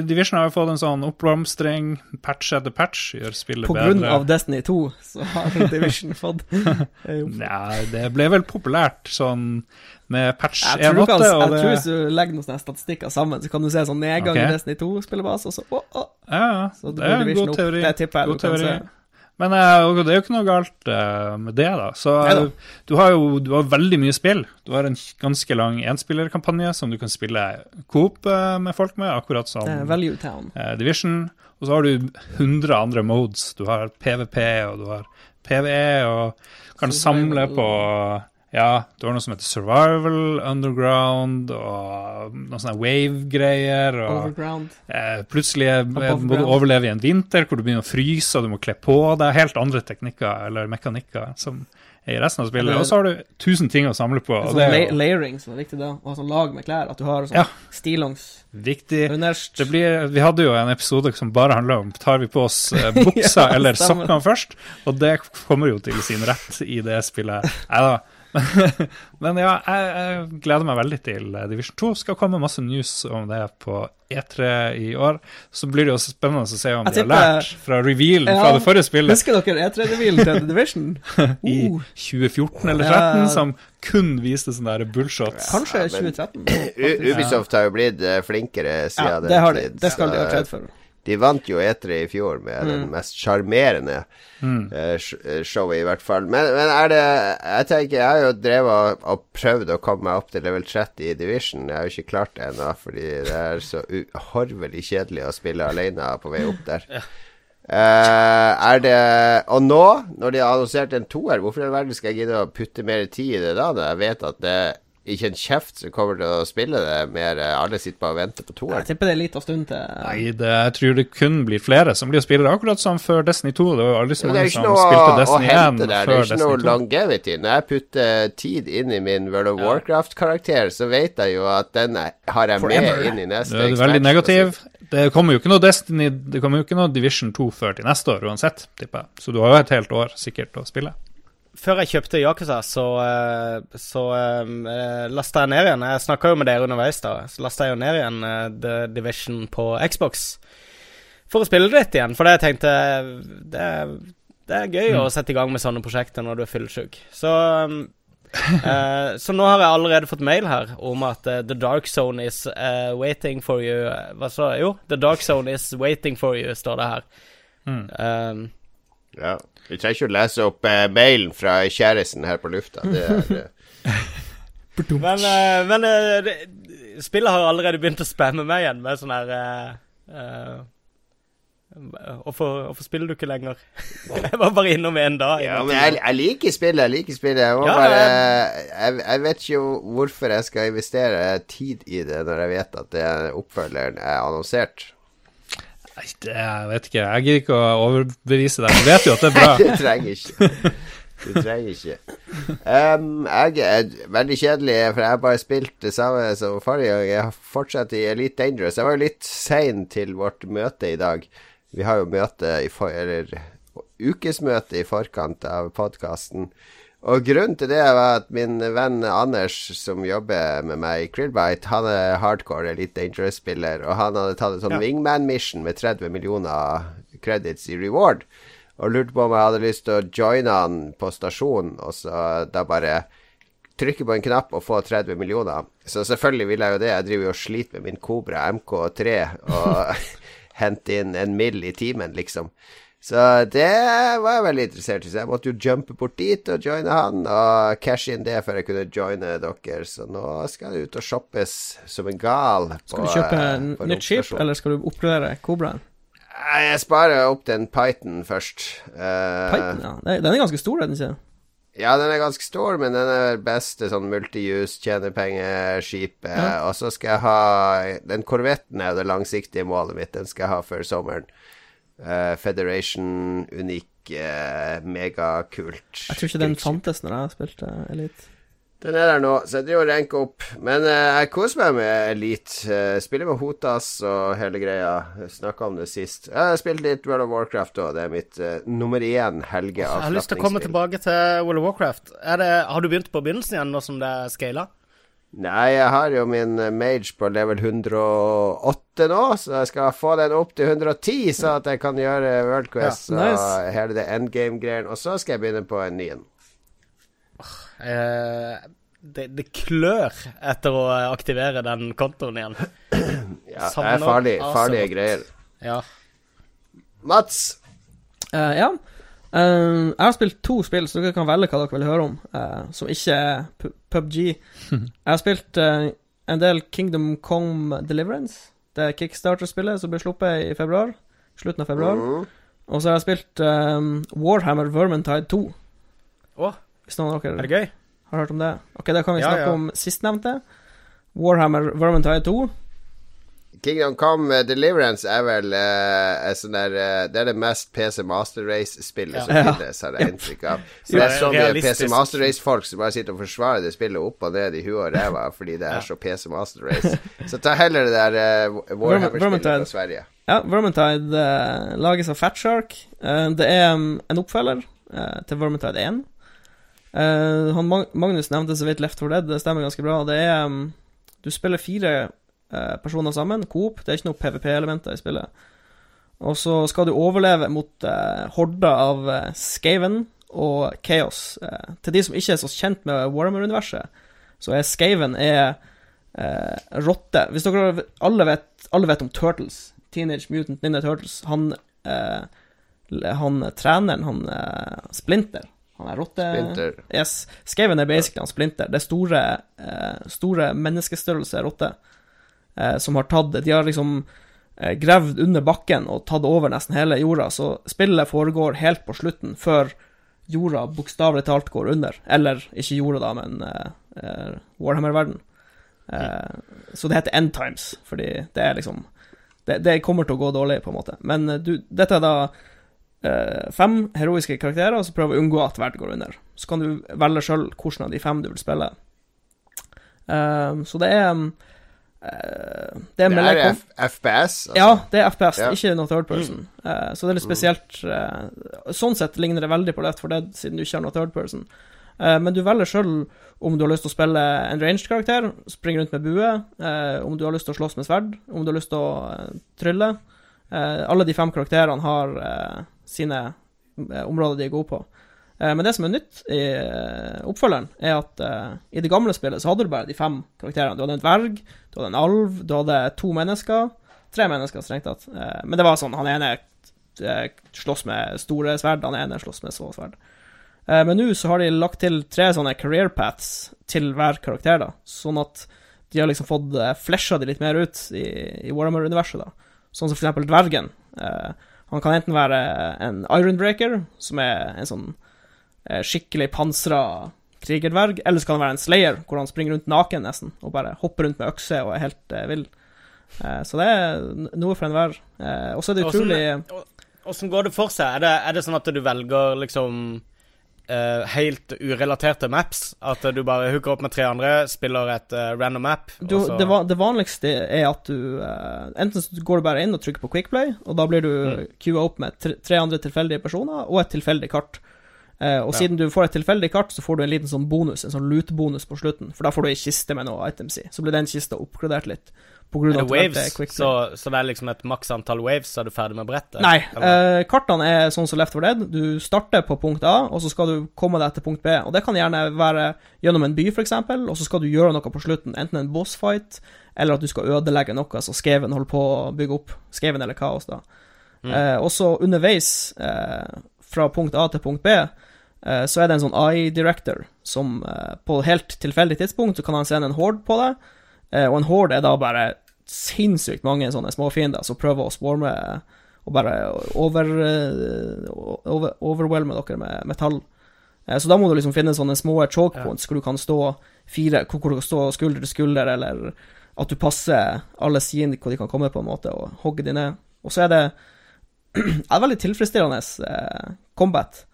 Division har jo fått en sånn oppblomstring, patch etter patch, gjør spillet bedre. På grunn av Destiny 2, så har Division fått Nja, det ble vel populært sånn med patch 1.8. Jeg, tror, jeg tror hvis du legger noen statistikker sammen, så kan du se sånn nedgang okay. i Destiny 2-spillebase, og så å, å. Ja, så det er en god teori. Det tipper jeg god du kan teori. se. Men uh, det er jo ikke noe galt uh, med det, da. Så uh, du har jo du har veldig mye spill. Du har en ganske lang enspillerkampanje som du kan spille coop med folk med, akkurat som Value Town. Division. Og så har du 100 andre modes. Du har PVP, og du har PVE, og kan samle på ja, det var noe som heter Survival, Underground og noen sånne wave-greier. Overground. Eh, plutselig må du overleve i en vinter hvor du begynner å fryse og du må kle på deg. Helt andre teknikker eller mekanikker som er i resten av spillet. Og så har du tusen ting å samle på. Sånn la layering som er viktig da, og sånn lag med klær. At du har sånn ja. stillongs. Viktig. Det blir, vi hadde jo en episode som bare handla om tar vi på oss eh, buksa ja, eller sokkene først, og det kommer jo til sin rett i det spillet. Nei da. Men ja, jeg, jeg, gleder meg veldig til Division 2. Skal komme masse news om det på E3 i år. Så blir det jo spennende å se om de har lært fra revealen ja, fra det forrige spillet. Husker dere E3-revealen til The Division? Uh. I 2014 eller 2013, ja. som kun viste sånne der bullshots. Kanskje 2013. Ubisoft har jo blitt eh, flinkere siden ja, det. Har de. Det skal de ha kred for. De vant jo E3 i fjor med mm. den mest sjarmerende mm. uh, showet, i hvert fall. Men, men, er det Jeg tenker, jeg har jo drevet og, og, prøvd å komme meg opp til level 30 i Division. Jeg har jo ikke klart det ennå, fordi det er så uhorvelig kjedelig å spille alene på vei opp der. ja. Uh, er det Og nå, når de har annonsert en toer, hvorfor i all verden skal jeg gidde å putte mer tid i det da? Når jeg vet at det ikke en kjeft som kommer til å spille det mer. Alle sitter bare og venter på toeren. Jeg tipper det er en liten stund til Nei, det, jeg tror det kun blir flere som blir å spille det, akkurat som før Destiny 2. Det var aldri så mange som spilte Destiny 1 før Destiny 2. Det er ikke noe longevity. Når jeg putter tid inn i min World of Warcraft-karakter, så vet jeg jo at den har jeg Forever. med inn i neste Det er veldig negativ. Det kommer jo ikke noe Destiny Det kommer jo ikke noe Division 2 før til neste år uansett, tipper jeg. Så du har jo et helt år sikkert å spille før jeg kjøpte Yakuza, så, eh, så uh, eh, lasta jeg ned igjen. Jeg snakka jo med dere underveis, da. Så lasta jeg jo ned igjen uh, The Division på Xbox for å spille det litt igjen. For jeg tenkte det, det er gøy mm. å sette i gang med sånne prosjekter når du er fyllesyk. Så, um, uh, så nå har jeg allerede fått mail her om at The Dark Zone is waiting for you. Hva sa jeg? Jo, The Dark Zone is waiting for you, står det her. Mm. Um, ja. Vi trenger ikke å lese opp eh, mailen fra kjæresten her på lufta. Det er eh. Men, uh, men uh, det, spillet har allerede begynt å spamme meg igjen med sånn her uh, Hvorfor, spiller du ikke lenger? jeg var bare innom en dag. Ja, men jeg, jeg, liker spillet. Jeg liker spillet. Jeg, ja, bare, jeg, jeg, vet ikke hvorfor jeg skal investere tid i det når jeg vet at det oppfølgeren er annonsert. Nei, det, jeg vet ikke. Jeg gidder ikke å overbevise deg. Du vet jo at det er bra. du trenger ikke. Du trenger ikke. Um, jeg er veldig kjedelig, for jeg har bare spilt det samme som forrige gang. Jeg fortsatt i Elite Dangerous. Jeg var jo litt sein til vårt møte i dag. Vi har jo møte i for, eller ukesmøte i forkant av podkasten. Og grunnen til det var at min venn Anders, som jobber med meg i Krillbite, han er hardcore Elite Dangerous-spiller, og han hadde tatt en sånn ja. Wingman-mission med 30 millioner credits i reward, og lurte på om jeg hadde lyst til å joine han på stasjonen, og så da bare trykke på en knapp og få 30 millioner. Så selvfølgelig vil jeg jo det. Jeg driver jo og sliter med min Cobra MK3 og henter inn en mill i timen, liksom. Så det var jeg veldig interessert i. Så jeg måtte jo jumpe bort dit og joine han, og cash inn det før jeg kunne joine dere. Så nå skal jeg ut og shoppes som en gal. På, skal du kjøpe en nytt skip, eller skal du oppgradere Cobraen? Jeg sparer opp den Python først. Uh, Python, ja. Den er ganske stor, den ikke? Ja, den er ganske stor, men den er beste sånn multijus, tjenepengeskipet. Ja. Og så skal jeg ha Den korvetten er det langsiktige målet mitt. Den skal jeg ha før sommeren. Uh, Federation, unik, uh, megakult. Jeg tror ikke den fantes når jeg spilte Elite. Den er der nå, så jeg driver og renker opp. Men uh, jeg koser meg med Elite. Uh, spiller med Hotas og hele greia. Snakka om det sist. Jeg har spilt litt World of Warcraft òg. Det er mitt uh, nummer én helgeavslapningsspill. Jeg har lyst til å komme tilbake til World of Warcraft. Det, har du begynt på begynnelsen igjen, nå som det er scala? Nei, jeg har jo min eh, mage på level 108 nå, så jeg skal få den opp til 110, så at jeg kan gjøre World Quest ja, nice. og hele det endgame-greien. Og så skal jeg begynne på en ny en. Uh, det, det, klør etter å aktivere den kontoen igjen. ja, det er farlig, farlige greier. Ja. Mats? Uh, ja. Uh, jeg har spilt to spill, så dere kan velge hva dere vil høre om, uh, som ikke er PubG. jeg har spilt uh, en del Kingdom Come Deliverance. Det er kickstarter-spillet som ble sluppet i februar. Slutten av februar. Mm. Og så har jeg spilt um, Warhammer Vermintide 2. Oh. Hvis noen av dere er det gøy? har hørt om det. Ok, da kan vi snakke ja, ja. om sistnevnte. Warhammer Vermintide 2. Kingdom Come Deliverance er vel uh, sånn der, uh, Det er det mest PC Master Race-spillet ja. som finnes, har jeg inntrykk av. Så det er så mye PC Master Race-folk som bare sitter og forsvarer det spillet opp og ned i huet og ræva fordi det er så PC Master Race. Så ta heller det der uh, Warhammer-spillet fra Sverige. Ja, Vermintide uh, lages av Fatshark. Uh, det er um, en oppfølger uh, til Vermintide 1. han Magnus nevnte så vidt Left 4 Dead, det stemmer ganske bra. Det er um, Du spiller fire Eh, personer sammen. Coop. Det er ikke noe PVP-elementer i spillet. Og så skal du overleve mot eh, horder av eh, Skaven og Chaos. Eh, til de som ikke er så kjent med Warhammer-universet, så er Skaven er uh, rotte. Hvis dere alle vet, alle vet, om Turtles, Teenage Mutant Ninja Turtles Han, han treneren, han Splinter han er rotte... Splinter. Yes. Skaven er basically han Splinter. Det er store, store menneskestørrelse rotte eh, som har tatt De har liksom eh, gravd under bakken og tatt over nesten hele jorda, så spillet foregår helt på slutten, før jorda bokstavelig talt går under. Eller ikke jorda, da, men eh, uh, Warhammer-verden. Uh, så det heter End Times, fordi det er liksom det, det, kommer til å gå dårlig, på en måte. Men du, dette er da fem heroiske karakterer, og så prøver å unngå at verden går under. Så kan du velge sjøl hvilken av de fem du vil spille. så det er Uh, det er, det er FPS? Altså. Ja, det er FPS, ja. ikke noe third person. Mm. Uh, så det er litt spesielt. Uh, sånn sett ligner det veldig på Left for Dead, siden du ikke har noe third person. men du velger sjøl om du har lyst til å spille en ranged karakter, springe rundt med bue, om du har lyst til å slåss med sverd, om du har lyst til å trylle. alle de fem karakterene har sine områder de er gode på. Eh, men det som er nytt i eh, oppfølgeren, er at uh, i det gamle spillet så hadde du bare de fem karakterene. Du hadde en dverg, du hadde en alv, du hadde to mennesker. Tre mennesker, strengt tatt. Uh, men det var sånn, han ene uh, slåss med store sverd, han ene slåss med små sverd. men nå så har de lagt til tre sånne career paths til hver karakter, da. Sånn at de har liksom fått uh, flesha de litt mer ut i, i Warhammer-universet, da. Sånn som for eksempel dvergen. han kan enten være en Ironbreaker, som er en sånn skikkelig pansra krigerdverg, eller så kan det være en slayer, hvor han springer rundt naken nesten, og bare hopper rundt med økse og er helt eh, vill. Eh, så det er noe for enhver. Eh, og så er det utrolig Åssen går det for seg? Er det, er det, sånn at du velger liksom uh, helt urelaterte maps? At du bare hooker opp med tre andre, spiller et uh, random map? Du, det, det, vanligste er at du uh, Enten så går du bare inn og trykker på Quickplay, og da blir du mm. queua opp med tre, tre andre tilfeldige personer og et tilfeldig kart. Uh, og ja. siden du får et tilfeldig kart, så får du en liten sånn bonus, en sånn loot-bonus på slutten. For da får du ei kiste med noe items i. Så blir den kista oppgradert litt. På grunn det waves? Så, så, det er liksom et maks antall waves, så er du ferdig med brettet? Nei. eh, kartene er sånn som Left for Dead. Du starter på punkt A, og så skal du komme deg til punkt B. Og det kan gjerne være gjennom en by, f.eks., og så skal du gjøre noe på slutten. Enten en bossfight, eller at du skal ødelegge noe så Skaven holder på å bygge opp. Skaven eller kaos, da. Mm. Eh, og så underveis, fra punkt A til punkt B, Eh, så er det en sånn AI-director som eh, på helt tilfeldig tidspunkt så kan han sende en horde på deg, eh, og en horde er da bare sinnssykt mange sånne småfiender som prøver å swarme og bare over, over, overwhelme dere med metall. Så da må du liksom finne sånne små choke points hvor du kan stå fire, hvor du kan stå skulder til skulder, eller at du passer alle sidene hvor de kan komme, på en måte, og hogge de ned. Og så er det er veldig tilfredsstillende eh, combat.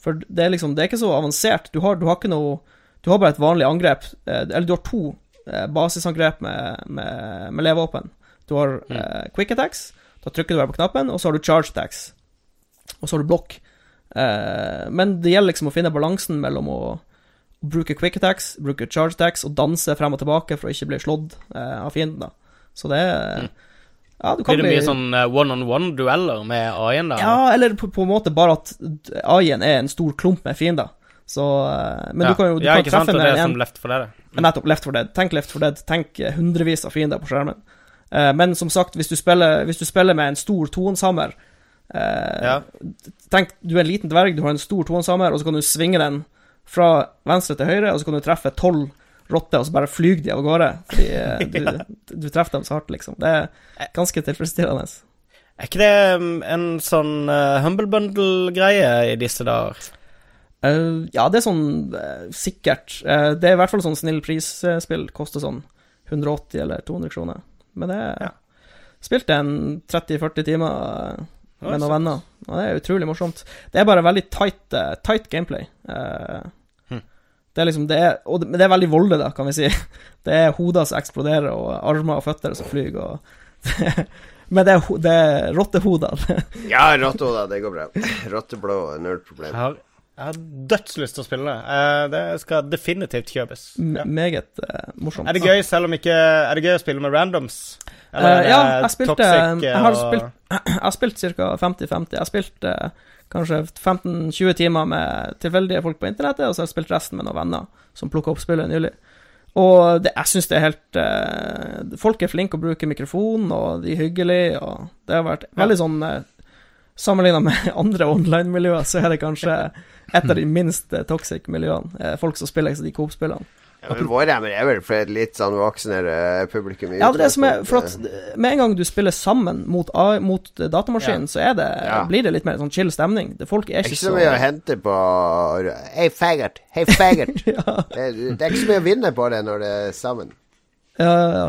For det er liksom Det er ikke så avansert. Du har, du har ikke noe Du har bare et vanlig angrep. Eh, eller du har to eh, basisangrep med, med, med levevåpen. Du har mm. eh, quick attacks. Da trykker du bare på knappen, og så har du charge attacks. Og så har du blokk. Eh, men det gjelder liksom å finne balansen mellom å, å bruke quick attacks, bruke charge attacks og danse frem og tilbake for å ikke bli slått eh, av fienden, da. Så det er mm. Ja, Blir det bli... mye sånn eh, one-on-one-dueller med AI-en, da? Ja, eller på, på, en måte bare at AI-en er en stor klump med fiender. Så eh, Men ja. du kan jo du ja, kan ikke treffe sant, det er som Left for Dead. Mm. Nettopp. Left for Dead. Tenk Left for Dead. Tenk hundrevis av fiender på skjermen. Uh, men som sagt, hvis du spiller, hvis du spiller med en stor toenshammer uh, ja. Tenk, du er en liten dverg, du har en stor toenshammer, og så kan du svinge den fra venstre til høyre, og så kan du treffe tolv rotte, og så bare flyr de av gårde. Fordi eh, du, du, treffer dem så hardt, liksom. Det er ganske tilfredsstillende. Er ikke det um, en sånn uh, Humble Bundle-greie i disse dager? Uh, ja, det er sånn uh, sikkert. Det er i hvert fall sånn snill prisspill. Koster sånn 180 eller 200 kroner. Men det ja. Spilte en 30-40 timer med noen venner, og det er utrolig morsomt. Det er bare veldig tight, tight gameplay. Uh, det er liksom, det er, og det, det er veldig voldelig, da, kan vi si. Det er hoder som eksploderer, og armer og føtter som flyr, og Men det er, det er rottehodene. ja, rottehoder, det går bra. Rotteblå, null problem. Jeg har, jeg har dødslyst til å spille det. Uh, det skal definitivt kjøpes. Ja. Meget uh, morsomt. Er det gøy selv om ikke Er det gøy å spille med randoms? Eller uh, ja, jeg spilte Jeg har spilt, jeg har spilt ca. 50-50. Jeg har spilt kanskje 15-20 timer med tilfeldige folk på internettet, og så har jeg spilt resten med noen venner som plukka opp spillet nylig. Og det, jeg syns det er helt eh, Folk er flinke å bruke mikrofon, og de er hyggelige, og det har vært veldig sånn eh, Sammenligna med andre online-miljøer, så er det kanskje et av de minst uh, toxic miljøene. folk som spiller de Coop-spillene. Ja, men Warhammer er vel for et litt sånn voksnere publikum? Ja, det er som er For at med en gang du spiller sammen mot, mot datamaskinen, ja. så er det, ja. blir det litt mer sånn chill stemning. Det, folk er ikke, ikke så mye å hente på Hey, faggot! Hey, faggot! ja. det, det, er ikke så mye å vinne på det når det er sammen. Ja, ja, ja.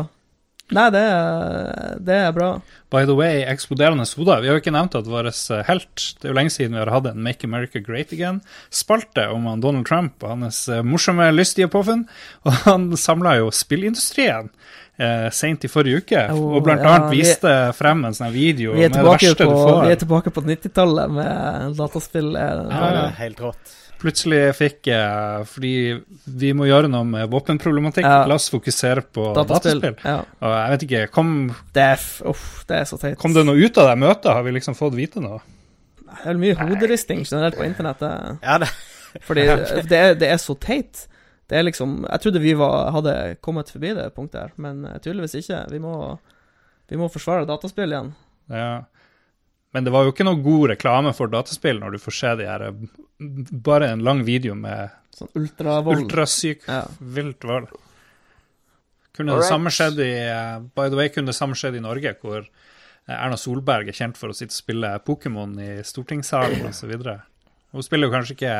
Nei, det er, det er, bra. By the way, eksploderende soda. Vi har jo ikke nevnt at vår eh, helt Det er jo lenge siden vi har hatt en Make America Great Again-spalte om Donald Trump og hans eh, morsomme, lystige påfunn. Og han samla jo spillindustrien eh, seint i forrige uke, oh, og blant ja, annet viste vi, frem en sånn video med det verste på, du får. Vi er tilbake på 90-tallet med dataspill. Ja, ja, ja, helt rått plutselig fikk jeg Fordi vi må gjøre noe med våpenproblematikk. Ja. La oss fokusere på dataspill. dataspill. Ja. Og jeg vet ikke kom, det, er, uff, det er så teit. Kom det noe ut av det møtet? Har vi liksom fått vite noe? Det er mye hoderisting generelt på internettet. Ja, det. Fordi det er, det er, så teit. Det er liksom Jeg trodde vi var, hadde kommet forbi det punktet her, men eh, tydeligvis ikke. Vi må, vi må forsvare dataspill igjen. Ja. Men det var jo ikke noe god reklame for dataspill når du får se de her Bare en lang video med sånn ultravold. Ultrasyk, ja. vilt vold. Kunne det samme skjedd i By the way, kunne det samme skjedd i Norge, hvor Erna Solberg er kjent for å sitte og spille Pokémon i stortingssalen osv. Hun spiller jo kanskje ikke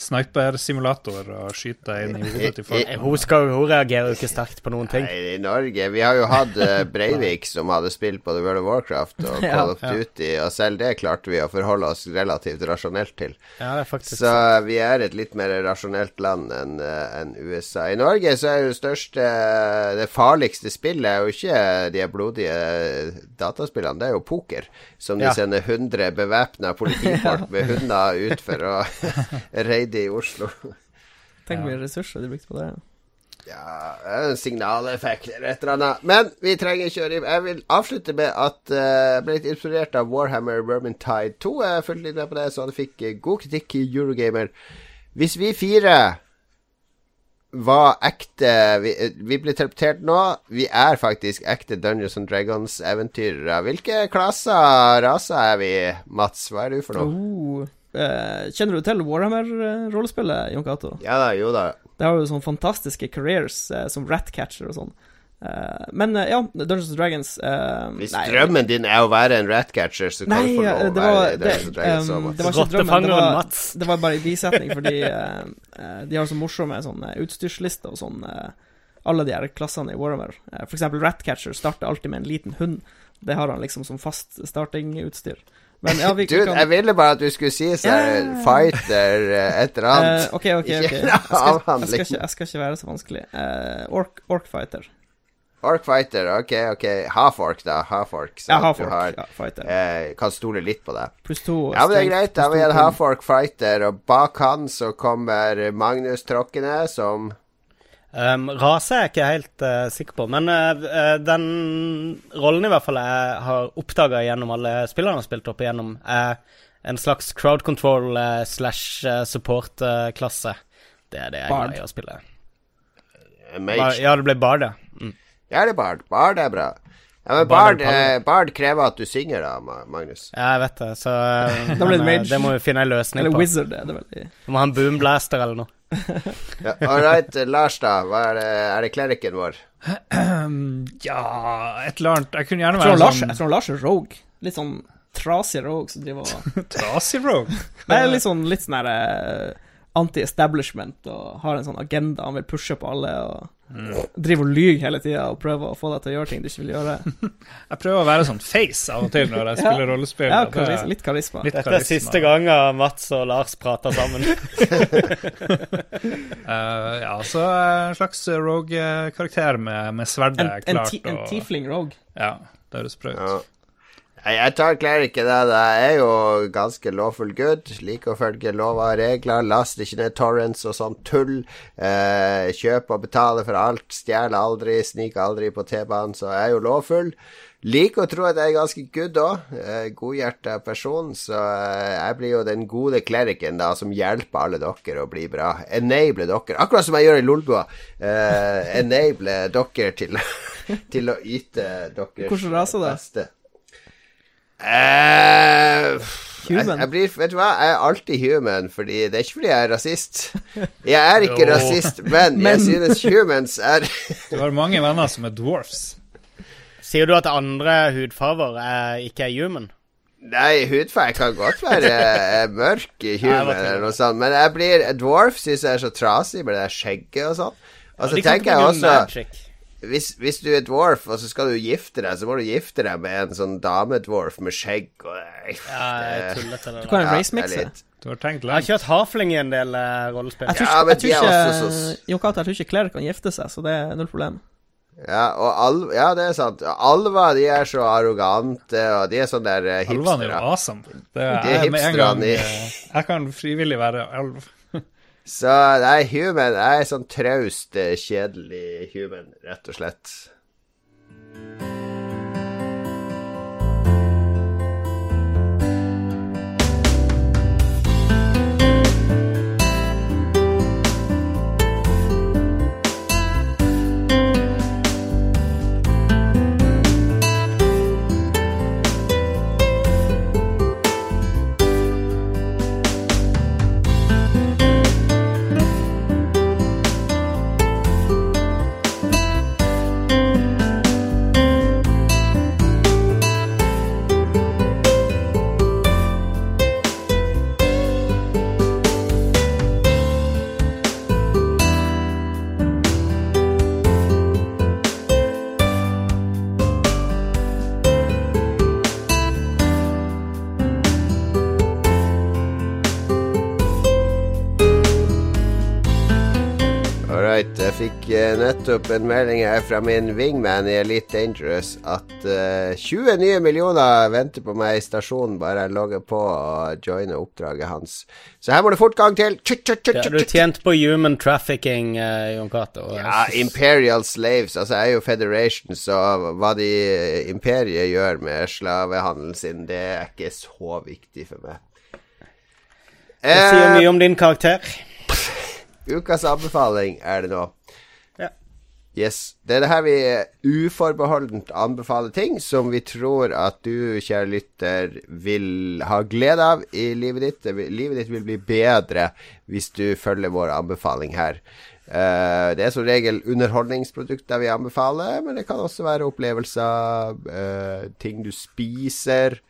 snipersimulator og skyte deg inn i hodet til folk. Hun, skal, hun reagerer jo ikke sterkt på noen ting. Nei, i Norge Vi har jo hatt uh, Breivik som hadde spilt på The World of Warcraft og ja, Call of Duty, og selv det klarte vi å forholde oss relativt rasjonelt til. Ja, det er faktisk Så vi er et litt mer rasjonelt land enn eh, en USA. I Norge så er jo det største Det farligste spillet er jo ikke de blodige dataspillene, det er jo poker. Som de sender 100 bevæpna politifolk med hunder ut for å reide i Oslo. Tenk hvor mye ressurser de brukte på det. Ja, en signaleffekt eller et eller annet. Men vi trenger ikke å rive. Jeg vil avslutte med at uh, jeg ble litt inspirert av Warhammer Vermintide 2. Jeg fulgte litt med på det, så han fikk uh, god kritikk i Eurogamer. Hvis vi fire var ekte Vi, uh, vi ble teleportert nå. Vi er faktisk ekte Dungeons and Dragons-eventyrere. Hvilke klasser, raser er vi, Mats? Hva er du for noe? Oh. Uh, kjenner du til Warhammer-rollespillet, Jon Cato? Ja da, jo da. Det har jo sånne fantastiske careers, uh, som Ratcatcher og sånn. Uh, men ja, Dungeons Dragons Hvis nei, drømmen din er å være en ratcatcher, så kan nei, du få lov å være det, Dungeons Dragons. Um, det var ikke drømmen, det var, det var bare en bisetning, fordi de har så morsomme sånne utstyrslister og sånn, alle de her klassene i Warhammer. for eksempel Ratcatcher starter alltid med en liten hund. Det har han liksom som fast startingutstyr. Men, ja, vi, Dude, kan... jeg ville bare at du skulle si sånn yeah. fighter, eh, et eller annet. Uh, ok, ok, ok. Jeg skal, jeg, skal ikke, jeg skal, ikke, være så vanskelig. Uh, ork, ork fighter. Ork fighter, ok, ok. Half-ork, da. Half-ork. Ja, half-ork. Ja, fighter. Eh, kan stole litt på det. Pluss to. Ja, men det er greit. Da har vi en half-ork fighter, og bak han så kommer Magnus tråkkende, som Um, rase er jeg ikke helt uh, sikker på, men uh, den rollen i hvert fall jeg har oppdaga gjennom alle spillerne har spilt opp igjennom, er en slags crowd control uh, slash support-klasse. det er det jeg er glad i å spille. Mage. ja, det ble Bard, ja. Ja, det er Bard. Bard er bra. Ja, men Bard, Bard, krever at du synger, da, Magnus. Ja, jeg vet det, så men, det må vi finne en løsning eller på. Eller Wizard, er det veldig Du må ha en boomblaster eller noe ja, All right, Lars, da. Hva er det, er det klerikken vår? ja Et eller annet. Jeg kunne gjerne være sånn Jeg tror Lars er rogue. Litt sånn trasig rogue som driver og Trasig rogue? Nei, litt sånn litt sånn uh, anti-establishment og har en sånn agenda han vil pushe på alle. og mm. Driver og lyver hele tida og prøver å få deg til å gjøre ting du ikke vil gjøre. jeg prøver å være sånn face av og til når jeg spiller ja. rollespill. Ja, karis litt karisma. Litt Dette er siste gangen Mats og Lars prater sammen. uh, ja, så en slags rogue-karakter med, med sverdet en, klart. En, en tiefling rogue. Ja, det høres bra ut. Ja. Jeg tar ikke det. Det er jo ganske lawful good. Liker å følge lover og regler. Laster ikke ned torrents og sånn tull. Eh, kjøper og betale for alt. Stjeler aldri, Sniker aldri på T-banen. Så jeg er jo lawful. Liker å tro at jeg er ganske good òg. Eh, Godhjerta person. Så eh, jeg blir jo den gode kleriken da, som hjelper alle dere å bli bra. Enable dere. Akkurat som jeg gjør i Lolbua. Eh, enable dere til, til å yte deres Hvordan raser det? beste. Uh, human. Jeg, jeg, blir, vet du hva, jeg er alltid human, fordi det er ikke fordi jeg er rasist. Jeg er ikke rasist, men, men, jeg synes humans er Du har mange venner som er dwarfs. Sier du at andre hudfarger er, ikke er human? Nei, hudfarge kan godt være mørk human eller noe sånt, men jeg blir Dwarf syns jeg er så trasig med det skjegget og sånn. Og så ja, tenker jeg også hvis, hvis, du er dwarf, og så skal du gifte deg, så må du gifte deg med en sånn damedwarf med skjegg og Ja, jeg tullete Du kan racemixe. Du har tenkt langt. Jeg har kjørt Hafling i en del uh, rollespill. Jeg tror ikke, ja, jeg tror ikke, Jon Cato, jeg tror ikke Claire kan gifte seg, så det er null problem. Ja, og alv, ja, det er sant. Alva de er så arrogante, og de er sånn der uh, hipstere. Alvene er jo awesome. Det er, de er hipsterne. Uh, jeg kan frivillig være alv. Så nei, human er sånn traust, eh, kjedelig human, rett og slett. Nettopp en melding her fra min wingman i Elite Dangerous at uh, eh, 20 nye millioner venter på meg i stasjonen bare jeg logger på og joiner oppdraget hans. Så her må det fortgang til. Chut, chut, chut, ja, du tjent på human trafficking, uh, Jon Cato. Ja, Imperial Slaves. Altså, jeg er jo Federation, så hva de imperiet gjør med slavehandelen sin, det er ikke så viktig for meg. Det sier mye om din karakter. Ukas anbefaling er det nå. Yes. Det er det her vi uforbeholdent anbefaler ting som vi tror at du, kjære lytter, vil ha glede av i livet ditt. Livet ditt vil bli bedre hvis du følger vår anbefaling her. Uh, det er som regel underholdningsprodukter vi anbefaler, men det kan også være opplevelser, uh, ting du spiser,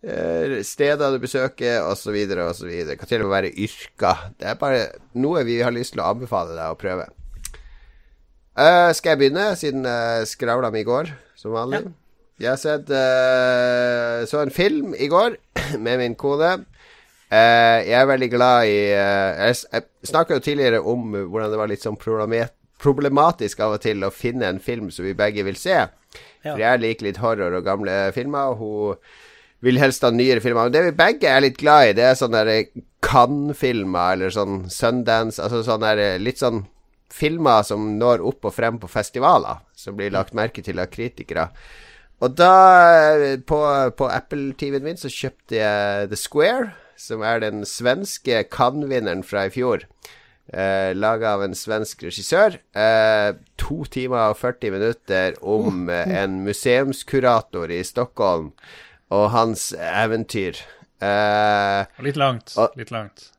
uh, steder du besøker, osv., osv. Det kan til og med være yrker. Det er bare noe vi har lyst til å anbefale deg å prøve. Uh, skal jeg begynne, siden jeg skravla mi i går, som vanlig? Ja. Jeg har sett uh, så en film i går med min kone. Uh, jeg er veldig glad i Jeg, jeg snakka jo tidligere om hvordan det var litt sånn problematisk av og til å finne en film som vi begge vil se. Ja. For jeg liker litt horror og gamle filmer. Og hun vil helst ha nyere filmer. Men det vi begge er litt glad i, det er sånne Cannes-filmer, eller sånn Sundance Altså sånne litt sånn filmer som når opp og frem på festivaler, som blir lagt merke til av kritikere. Og da, på, på Apple-TV-en min, så kjøpte jeg The Square, som er den svenske Cannes-vinneren fra i fjor. Eh, Laga av en svensk regissør. Eh, to timer og 40 minutter om eh, en museumskurator i Stockholm og hans eventyr. Eh, litt langt. Og, litt langt.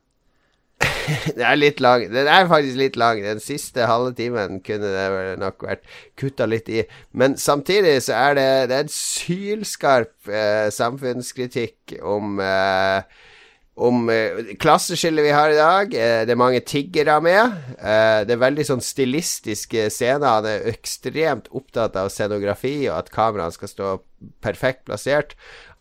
det er litt lang. Den er faktisk litt lang. Den siste halve timen kunne det nok vært kutta litt i. Men samtidig så er det, det er en sylskarp eh, samfunnskritikk om eh, om eh, klasseskillet vi har i dag. Eh, det er mange tiggere med. Eh, det er veldig sånn stilistiske scener. Han er ekstremt opptatt av scenografi og at kameraene skal stå perfekt plassert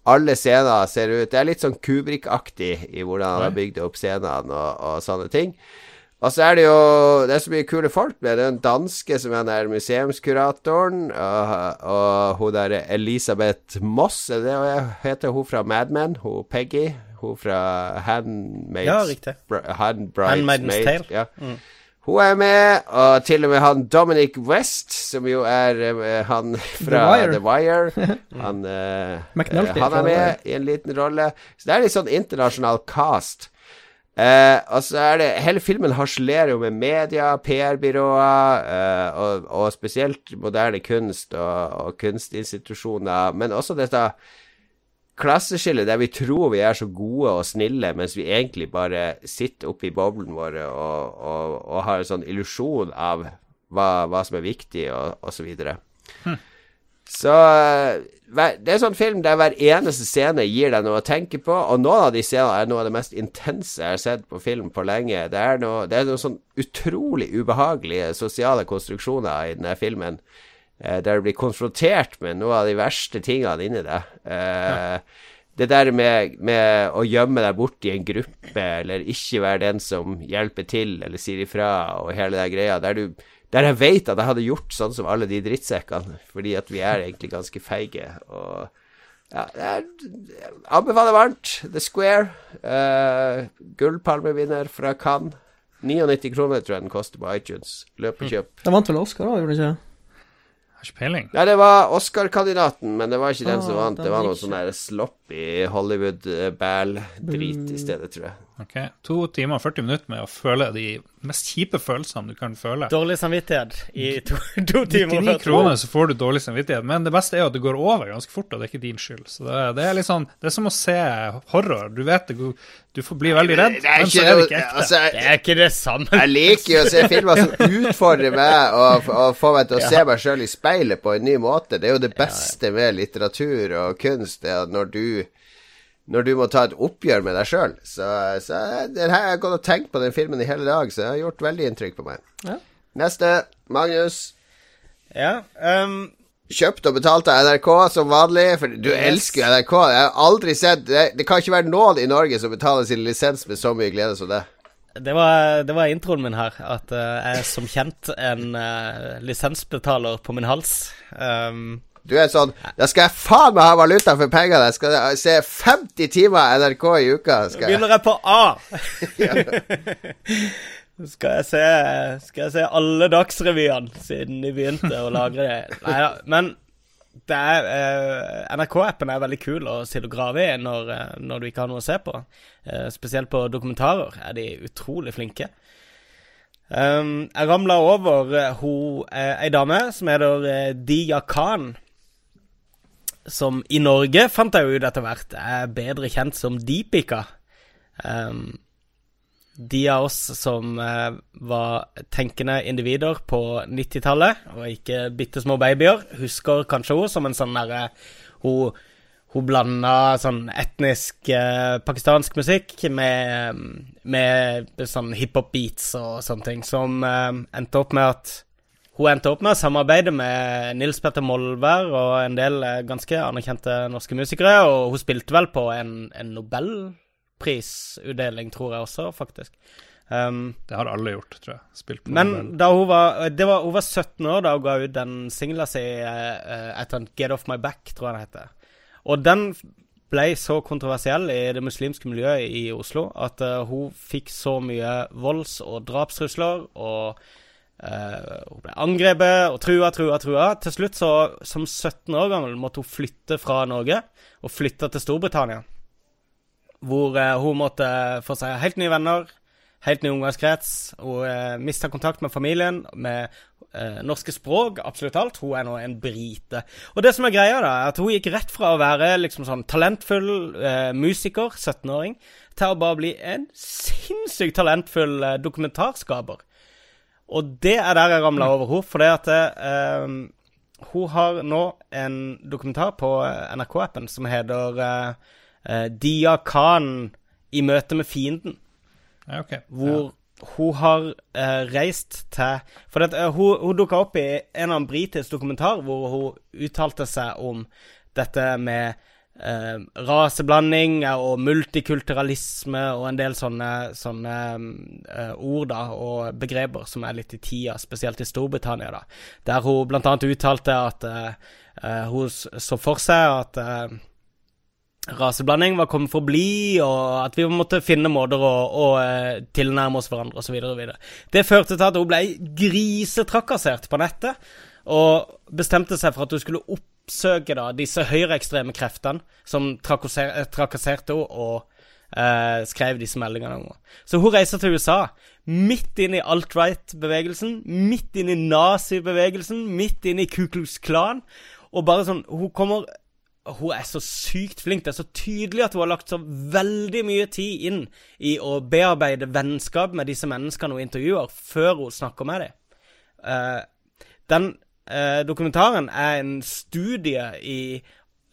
alle scener ser ut Det er litt sånn Kubrik-aktig i hvordan han har bygd opp scenene og, og, sånne ting. Og så er det jo Det er så mye kule folk med. Er danske som er den museumskuratoren. Og, og hun der Elisabeth Moss, er det hun heter hun fra Mad Men? Hun Peggy? Hun fra Handmaids Ja, riktig. Handmaid's Tale. Ja. Mm. Hun er med, og til og med han Dominic West, som jo er uh, han fra The Wire. The Wire. Han, uh, han, er med i en liten rolle. Så det er litt sånn internasjonal cast. Uh, og så er det Hele filmen harselerer jo med media, PR-byråer, og, og, spesielt moderne kunst og, og kunstinstitusjoner, men også dette klasseskille der vi tror vi er så gode og snille, mens vi egentlig bare sitter oppi boblen vår og, og, og, har en sånn illusjon av hva, hva, som er viktig, og, og så videre. Hm. Så det er en sånn film der hver eneste scene gir deg noe å tenke på, og noen av de scenene er noe av det mest intense jeg har sett på film på lenge. Det er noe, det er noen sånn utrolig ubehagelige sosiale konstruksjoner i denne filmen, eh, der du blir konfrontert med noe av de verste tingene inni deg. Eh. Det der med, med, å gjemme deg bort i en gruppe, eller ikke være den som hjelper til eller sier ifra, og hele den greia, der du der jeg vet at jeg hadde gjort sånn som alle de drittsekkene, fordi at vi er egentlig ganske feige. Og ja, jeg anbefaler varmt. The Square. Uh, Gullpalmevinner fra Cannes. 99 kroner tror jeg den koster på iTunes. Løp og. Den vant vel Oscar da? gjorde den ikke? Har ikke peiling. Nei, det var Oscar-kandidaten, men det var ikke den som vant. Det var noe sånn sloppy Hollywood-bæl-drit i stedet, tror jeg. Ok, To timer og 40 minutter med å føle de mest kjipe følelsene du kan føle. Dårlig samvittighet i to, to timer og 40 kroner så får du dårlig samvittighet, men det beste er jo at det går over ganske fort, og det er ikke din skyld. Så det, det er litt sånn Det er som å se horror. Du vet det, du får bli veldig redd, men så er det ikke ekte. Altså, det er ikke det samme. Jeg liker jo å se filmer som utfordrer meg og, og får meg til å ja. se meg sjøl i speilet på en ny måte. Det er jo det beste med litteratur og kunst, det at når du når du må ta et oppgjør med deg sjøl. Så, så det her, jeg har gått og tenkt på den filmen i hele dag, så det har gjort veldig inntrykk på meg. Ja. Neste, Magnus. Ja, um... Kjøpt og betalt av NRK som vanlig, for du yes. elsker jo NRK. Jeg har aldri sett det, det, kan ikke være noen i Norge som betaler sin lisens med så mye glede som det. Det var, det var introen min her, at uh, jeg er som kjent en uh, lisensbetaler på min hals. Um, du er sånn Da skal jeg faen meg ha valuta for pengene! Jeg skal se 50 timer NRK i uka. Skal Begynner jeg på A! skal, jeg se, skal jeg se alle Dagsrevyene siden de begynte å lagre det? Nei da. Men eh, NRK-appen er veldig kul å sitte og grave i når, eh, når, du ikke har noe å se på. Eh, spesielt på dokumentarer er de utrolig flinke. Um, jeg ramla over uh, ho, uh, ei dame som heter uh, Dia Khan som i Norge, fant jeg jo ut etter hvert, er bedre kjent som Deepika. Um, de av oss som uh, var tenkende individer på 90-tallet, og ikke bitte små babyer, husker kanskje hun som en sånn derre Hun, hun blanda sånn etnisk uh, pakistansk musikk med, med sånn hiphop-beats og sånne ting, som uh, endte opp med at hun endte opp med å samarbeide med Nils Petter Molvær og en del eh, ganske anerkjente norske musikere, og hun spilte vel på en, en nobelprisutdeling, tror jeg også, faktisk. Um, det har alle gjort, tror jeg. Spilt på men Nobel. da hun var, var, hun var 17 år da hun ga ut den singla si uh, etter Get Off My Back, tror jeg den heter. Og den ble så kontroversiell i det muslimske miljøet i Oslo at uh, hun fikk så mye volds- og drapstrusler og Uh, hun ble angrepet og trua, trua, trua. Til slutt, så, som 17 år gammel, måtte hun flytte fra Norge og flytte til Storbritannia. Hvor uh, hun måtte få seg helt nye venner, helt ny omgangskrets. Hun uh, mista kontakt med familien, med uh, norske språk, absolutt alt. Hun er nå en brite. Og det som er greia, da, er at hun gikk rett fra å være liksom sånn talentfull musiker, 17-åring, til å bare bli en sinnssykt talentfull dokumentarskaper. Og det er der jeg ramla over henne, fordi at eh, hun har nå en dokumentar på eh, NRK-appen som heter eh, Dia Khan i møte med fienden. Ja, okay. Hvor ja. hun har eh, reist til For det, uh, hun, hun dukka opp i en av en britisk dokumentar hvor hun uttalte seg om dette med eh, raseblanding og multikulturalisme og en del sånne, sånne eh, ord da, og begreper som er litt i tida, spesielt i Storbritannia, da. Der hun annet uttalte at eh, eh hun så for seg at eh, raseblanding var kommet for å bli, og at vi måtte finne måter å, å eh, tilnærme oss hverandre osv. Det førte til at hun ble grisetrakassert på nettet, og bestemte seg for at hun skulle opp oppsøke da, disse høyreekstreme kreftene som eh, trakasserte henne og eh, skrev disse meldingene om henne. Så hun reiser til USA, midt inn i alt-right-bevegelsen, midt inn i nazibevegelsen, midt inn i Ku Klux Klan, og bare sånn Hun kommer hun er så sykt flink. Det er så tydelig at hun har lagt så veldig mye tid inn i å bearbeide vennskap med disse menneskene hun intervjuer, før hun snakker med dem. Uh, den uh, dokumentaren er en studie i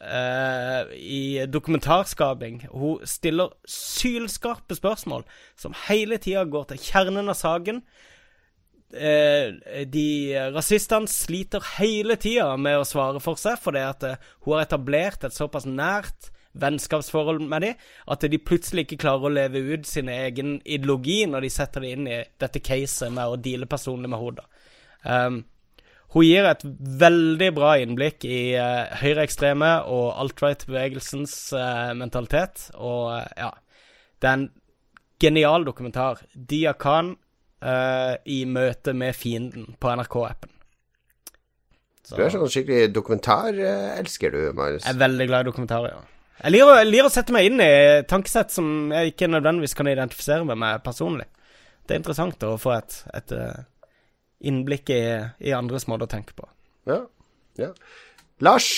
eh, i dokumentarskaping. Hun stiller sylskarpe spørsmål som hele tida går til kjernen av saken. Eh, de rasistene sliter hele tida med å svare for seg, fordi at uh, hun har etablert et såpass nært vennskapsforhold med dem at de plutselig ikke klarer å leve ut sin egen ideologi når de setter det inn i dette caset med å deale personlig med henne. Um, hun gir et veldig bra innblikk i uh, høyreekstreme og alt-right-bevegelsens uh, mentalitet. Og uh, ja Det er en genial dokumentar. Dia Khan uh, i møte med fienden på NRK-appen. Du er sånn skikkelig dokumentarelsker, du, Magnus. Jeg er veldig glad i dokumentarer, ja. Jeg liker, jeg liker, å sette meg inn i tankesett som jeg ikke nødvendigvis kan identifisere med meg personlig. Det er interessant å få et, et innblikk i, i andres måter å tenke på. Ja. ja. Lars,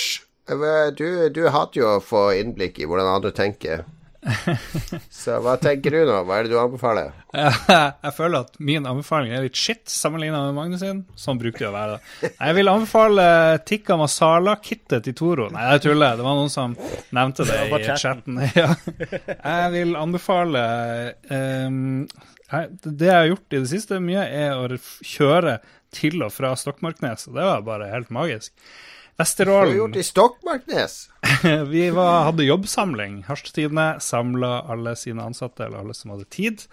du, du hater jo å få innblikk i hvordan andre tenker. Så hva tenker du nå? Hva er det du anbefaler? jeg føler at min anbefaling er litt shit sammenlignet med Magnus sin. Sånn bruker det å være. Jeg vil anbefale tikka masala-kittet til Toro. Nei, jeg tuller. Det var noen som nevnte det i chatten. Ja. Jeg vil anbefale um, det jeg har gjort i det siste mye, er å kjøre til og fra Stokmarknes. Og det var bare helt magisk. Vesterålen Hva har du gjort i Stokmarknes? vi var, hadde jobbsamling. Harstidene samla alle sine ansatte, eller alle som hadde tid.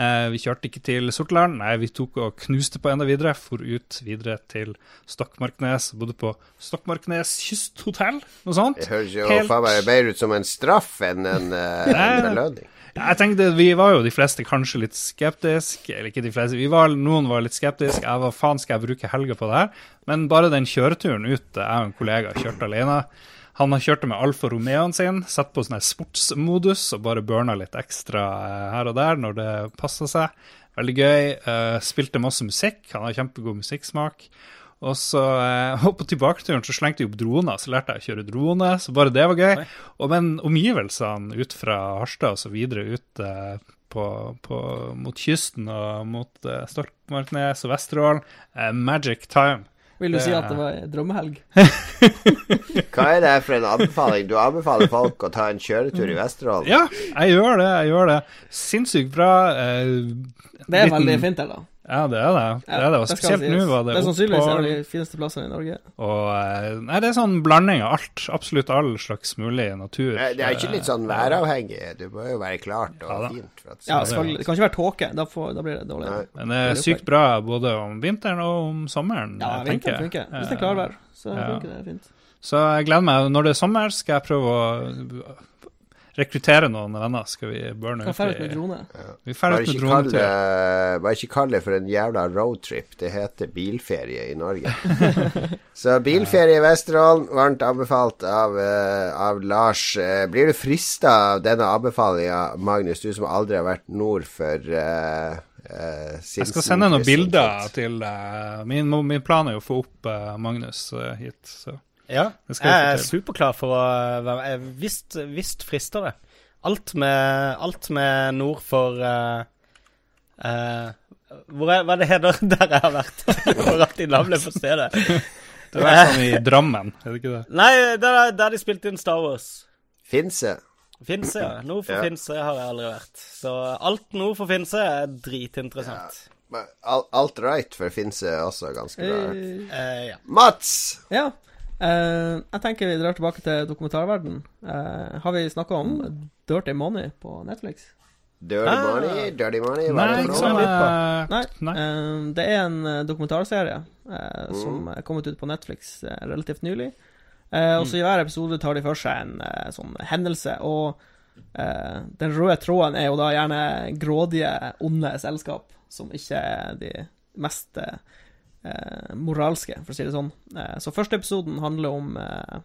Eh, vi kjørte ikke til Sortland, nei, vi tok og knuste på enda videre. For ut videre til Stokmarknes. Bodde på Stokmarknes kysthotell, noe sånt. Det høres jo Helt... faen meg mer ut som en straff enn en, uh, en belønning. Jeg tenkte, Vi var jo de fleste kanskje litt skeptiske. Eller ikke de fleste, var, noen var litt skeptiske. Jeg var faen skal jeg bruke helga på det her? Men bare den kjøreturen ut, jeg og en kollega kjørte alene. Han har kjørt med Alfa Romeoen sin, satt på sånn sportsmodus og bare burna litt ekstra eh, her og der når det passa seg. Veldig gøy. Uh, spilte masse musikk. Han har kjempegod musikksmak. Og så eh, på tilbaketuren så slengte jeg opp droner, så lærte jeg å kjøre drone. Så bare det var gøy. Og Men omgivelsene ut fra Harstad og så videre ut eh, på, på, mot kysten og mot eh, Stolkmarknes og Vesterålen, eh, magic time. Vil du det, si at det var drømmehelg? Hva er det for en anbefaling? Du anbefaler folk å ta en kjøretur i Vesterålen? Ja, jeg gjør det. jeg gjør det. Sinnssykt bra. Eh, det er liten, veldig fint, det, da. Ja, det er det. det, er det. Og spesielt nå var det Det er sannsynligvis en av de fineste plassene i Norge. Og, eh, nei, det er sånn blanding av alt. Absolutt all slags mulig natur. Det, det er ikke litt sånn væravhengig? Det bør jo være klart og ja, fint. ja, skal, det kan ikke være tåke. Da, da, blir det dårlig. Nei. Men det er sykt bra både om vinteren og om sommeren. Ja, vinteren funker. Hvis det er klarvær, så funker det fint. Så jeg gleder meg. Når det er sommer, skal jeg prøve å rekruttere noen venner, skal vi burne ut i med. Vi bare, ikke drone det, bare ikke kall det for en jævla roadtrip. Det heter bilferie i Norge. Så bilferie i Vesterålen, varmt anbefalt av, uh, av Lars. Uh, blir du frista av denne anbefalinga, Magnus, du som aldri har vært nord for uh, Uh, jeg skal sende noen bilder til uh, min, min, plan er jo å få opp uh, Magnus hit. Så. Ja, jeg er superklar for å være Visst, visst frister det. Alt med, alt med nord for uh, uh, hvor er, Hva er det heter der jeg har vært? Hvor de navnet på stedet. Det er sånn i Drammen, er det ikke det? Nei, der, der de spilte inn Star Wars. Finse. Finse, ja. Nord for ja. Finse har jeg aldri vært. Så alt nord for Finse er dritinteressant. Ja. Alt right for Finse er også ganske bra. Uh, ja. Mats! Ja. Uh, jeg tenker vi drar tilbake til dokumentarverden. Uh, har vi snakka om Dirty Money på Netflix? Dirty ah. Money, Dirty Money Nei, ikke sånn Nei. Nei. Uh, det er en dokumentarserie mm. som er kommet ut på Netflix relativt nylig. og så I hver episode tar de for seg en sånn hendelse. Og den røde tråden er jo da gjerne grådige, onde selskap som ikke er de mest eh, moralske, for å si det sånn. Eh, så første episoden handler om eh,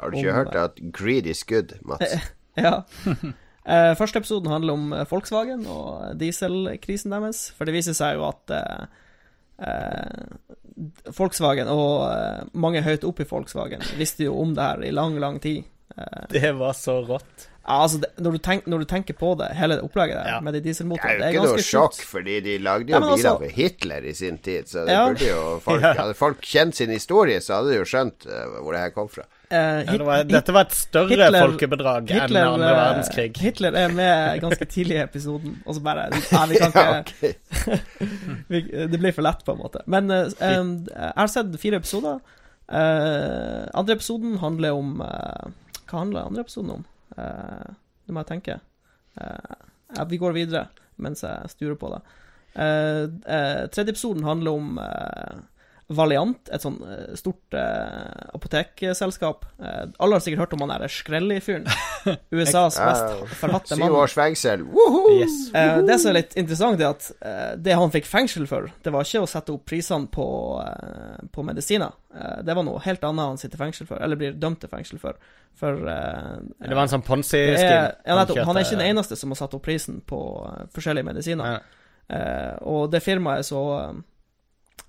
Har du ikke om, hørt at greed is good, Mats? ja. Eh, første episoden handler om eh, Volkswagen og dieselkrisen deres. For det viser seg jo at eh, Volkswagen og eh, mange høyt oppe i Volkswagen visste jo om det her i lang, lang tid. Eh, det var så rått. Ja, altså, det, når, du tenk, når, du tenker på det, hele det opplegget der, ja. med de dieselmotorene Det er jo ikke noe sjokk, fordi de lagde jo ja, biler altså, for Hitler i sin tid, så det ja. burde jo folk Hadde folk kjent sin historie, så hadde de jo skjønt uh, hvor det her kom fra. Uh, hit, var, dette var et større Hitler, folkebedrag Hitler, enn andre verdenskrig. Hitler er med ganske tidlig i episoden, og så bare Nei, vi kan ikke Det blir for lett, på en måte. Men uh, um, jeg har sett fire episoder. andre episoden handler om Hva handler andre episoden om? Uh, det må jeg tenke. Ja, vi går videre mens jeg sturer på det. Uh, tredje episoden handler om Valiant, et sånn stort uh, apotekselskap. Uh, alle har sikkert hørt om han der Skrelli-fyren. USAs mest forhatte mann. Syv års fengsel. Yes. Uh, det som er litt interessant, er at det han fikk fengsel for, det var ikke å sette opp prisene på, på medisiner. det var noe helt annet han sitter fengsel for, eller blir dømt til fengsel for. For Det var en sånn ponzi-skim? Ja, han, han, er ikke den eneste som har satt opp prisen på forskjellige medisiner. og det firmaet så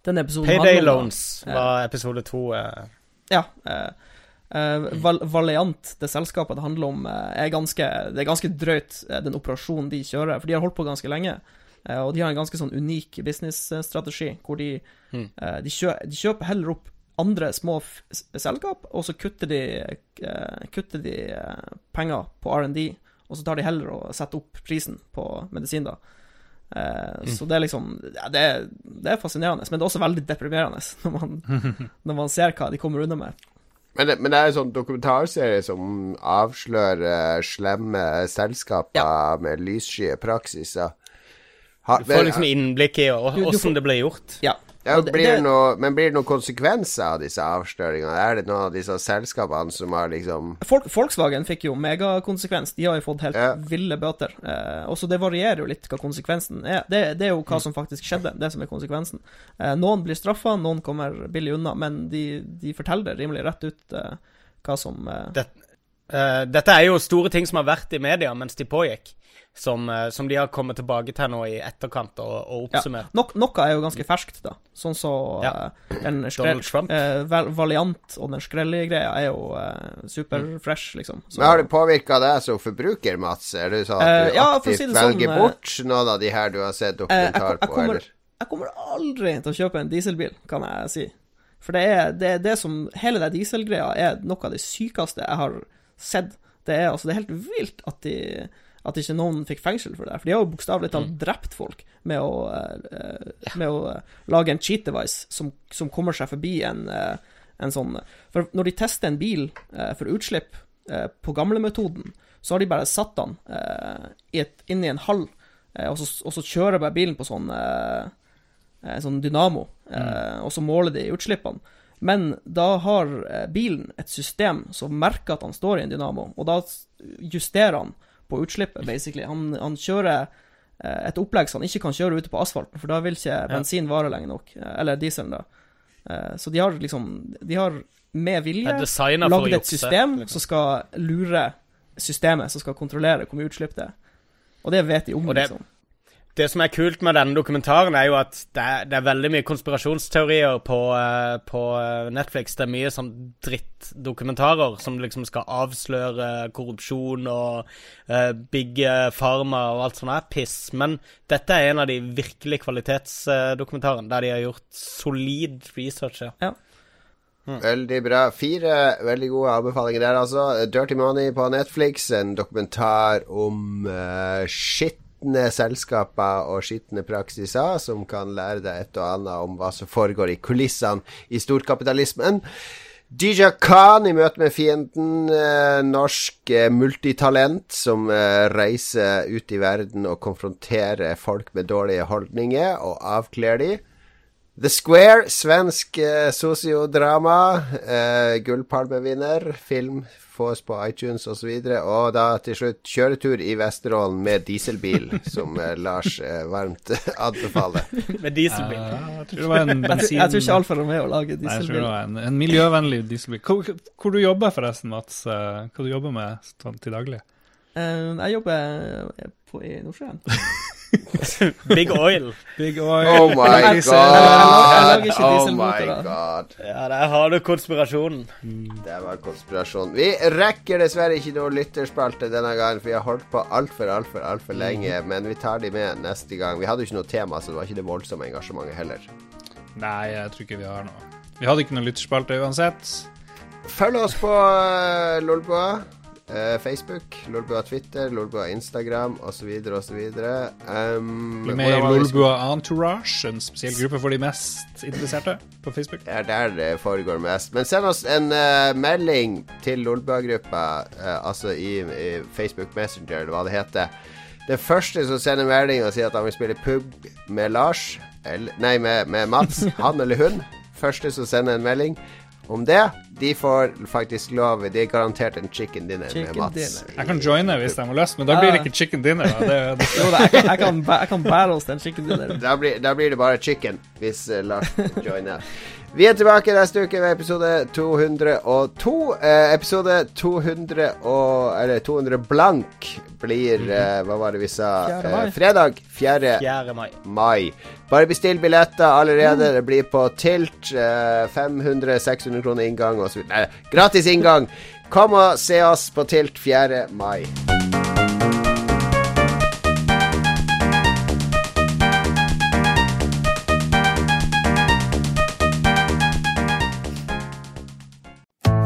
den episoden Payday handler, Loans var episode to. Uh. Ja. Uh, Val Valiant, det selskapet det handler om, er ganske, det er ganske drøyt, den operasjonen de kjører. For de har holdt på ganske lenge. og de har en ganske sånn unik businessstrategi, hvor de, mm. de, kjøper, de, kjøper, heller opp andre små selskap, og så kutter de, kutter de penger på R&D, og så tar de heller og setter opp prisen på medisin, da. Eh, mm. Så det er liksom ja, det, er, det, er, fascinerende, men det er også veldig deprimerende når man, når man ser hva de kommer unna med. Men det, men det, er en sånn dokumentarserie som avslører slemme selskaper ja. med lyssky praksiser. du får liksom innblikk i åssen det ble gjort. Ja, ja, blir det, noe, men blir det noen konsekvenser av disse avsløringene? Er det noen av disse selskapene som har liksom Folk, Volkswagen fikk jo megakonsekvens. De har jo fått helt ja. ville bøter. Eh, også det varierer jo litt hva konsekvensen er. Det, det, er jo hva mm. som faktisk skjedde, det som er konsekvensen. Eh, noen blir straffa, noen kommer billig unna, men de, de forteller det rimelig rett ut eh, hva som eh, det, eh, Dette er jo store ting som har vært i media mens de pågikk som, uh, som, de har kommet tilbake til nå i etterkant og, og oppsummert. Ja, no, noe er jo ganske ferskt, da. Sånn så ja. uh, den skrell, uh, Valiant og den skrellige-greia er jo uh, superfresh, liksom. Så, Men Har det påvirka deg som forbruker, Mats? Er det sånn at du ja, aktivt si velger sånn, bort noen av de her du har sett dokumentar på, kommer, eller? Jeg kommer aldri til å kjøpe en dieselbil, kan jeg si. For det er det, det som Hele den dieselgreia er noe av det sykeste jeg har sett. Det er altså Det er helt vilt at de at ikke noen fikk fengsel for det. For de har jo bokstavelig talt mm. drept folk med å, uh, med å uh, lage en cheat device som, som, kommer seg forbi en, uh, en, sånn For når de tester en bil for utslipp på gamlemetoden, så har de bare satt den inn i en hall, og så, og, så, kjører bare bilen på sånn, sånn dynamo, mm. og så måler de utslippene. Men da har bilen et system som merker at han står i en dynamo, og da justerer han på utslippet, basically. Han, han kjører eh, et opplegg så han ikke kan kjøre ute på asfalten, for da vil ikke bensin vare lenge nok. Eh, eller dieselen, da. Eh, så de har liksom De har med vilje lagd et system liksom. som skal lure systemet, som skal kontrollere hvor mye utslipp det er. Og det vet de om, det, liksom. Det som er kult med denne dokumentaren, er jo at det er, det er veldig mye konspirasjonsteorier på, uh, på, eh, Netflix. Det er mye sånn drittdokumentarer som liksom skal avsløre korrupsjon og uh, big pharma og alt sånt der piss. Men dette er en av de virkelig kvalitetsdokumentarene, der de har gjort solid research. Ja. ja. Mm. Veldig bra. Fire veldig gode anbefalinger der, altså. Dirty Money på Netflix, en dokumentar om uh, shit skitne selskaper og skitne praksiser som kan lære deg et og annet om hva som foregår i kulissene i storkapitalismen. DJ Khan i møte med fienden, eh, norsk eh, multitalent som eh, reiser ut i verden og konfronterer folk med dårlige holdninger og avkler de. The Square, svensk eh, sosiodrama. Eh, Gullpalmevinner. Film fås på iTunes osv. Og, så og da til slutt kjøretur i Vesterålen med dieselbil, som eh, Lars eh, varmt anbefaler. med dieselbil? Uh, jeg, tror det var en bensin... jeg, tror ikke Alfa Romeo lager dieselbil. Nei, jeg tror det var en, en miljøvennlig dieselbil. Hvor, hvor, du jobber forresten, Mats? Eh, hva du jobber med sånn til daglig? Uh, jeg jobber på, i Nordsjøen. Big oil. Big oil. Oh my god. Oh my god. Ja, der har du konspirasjonen. Det var konspirasjon. Vi rekker dessverre ikke noe lytterspalte denne gangen, for vi har holdt på altfor, altfor, altfor lenge. Mm. Men vi tar de med neste gang. Vi hadde jo ikke noe tema, så det var ikke det voldsomme engasjementet heller. Nei, jeg tror ikke vi har noe. Vi hadde ikke noe lytterspalte uansett. Følg oss på Lolboa. Lolbua. Uh, Facebook, Lolbua Twitter, Lolbua Instagram osv. osv. Um, Bli med i Lolbua Entourage, en spesiell gruppe for de mest interesserte på Facebook. Det er der det foregår mest. Men send oss en uh, melding til Lolbua-gruppa, uh, altså i, i, Facebook Messenger, eller hva det heter. Det første som sender melding og sier at han vil spille pub med Lars, eller, nei, med, med Mats, han eller hun. Første som sender en melding om det. De får faktisk lov De er garantert en chicken dinner chicken med Mats. Dinner. Jeg kan joine hvis de har lyst, men da blir det ikke chicken dinner. Det, det. jo, da, jeg, kan, jeg, kan, jeg kan bære oss den chicken dinner. Da blir, da blir, det bare chicken hvis uh, Lars joiner. Vi er tilbake neste uke ved episode 202. Eh, episode 200 og Eller 200 blank blir eh, Hva var det vi sa? Eh, fredag 4. 4. Mai. mai. Bare bestill billetter allerede. Det blir på Tilt. 500-600 eh, kroner inngang osv. Nei, gratis inngang. Kom og se oss på Tilt 4. mai.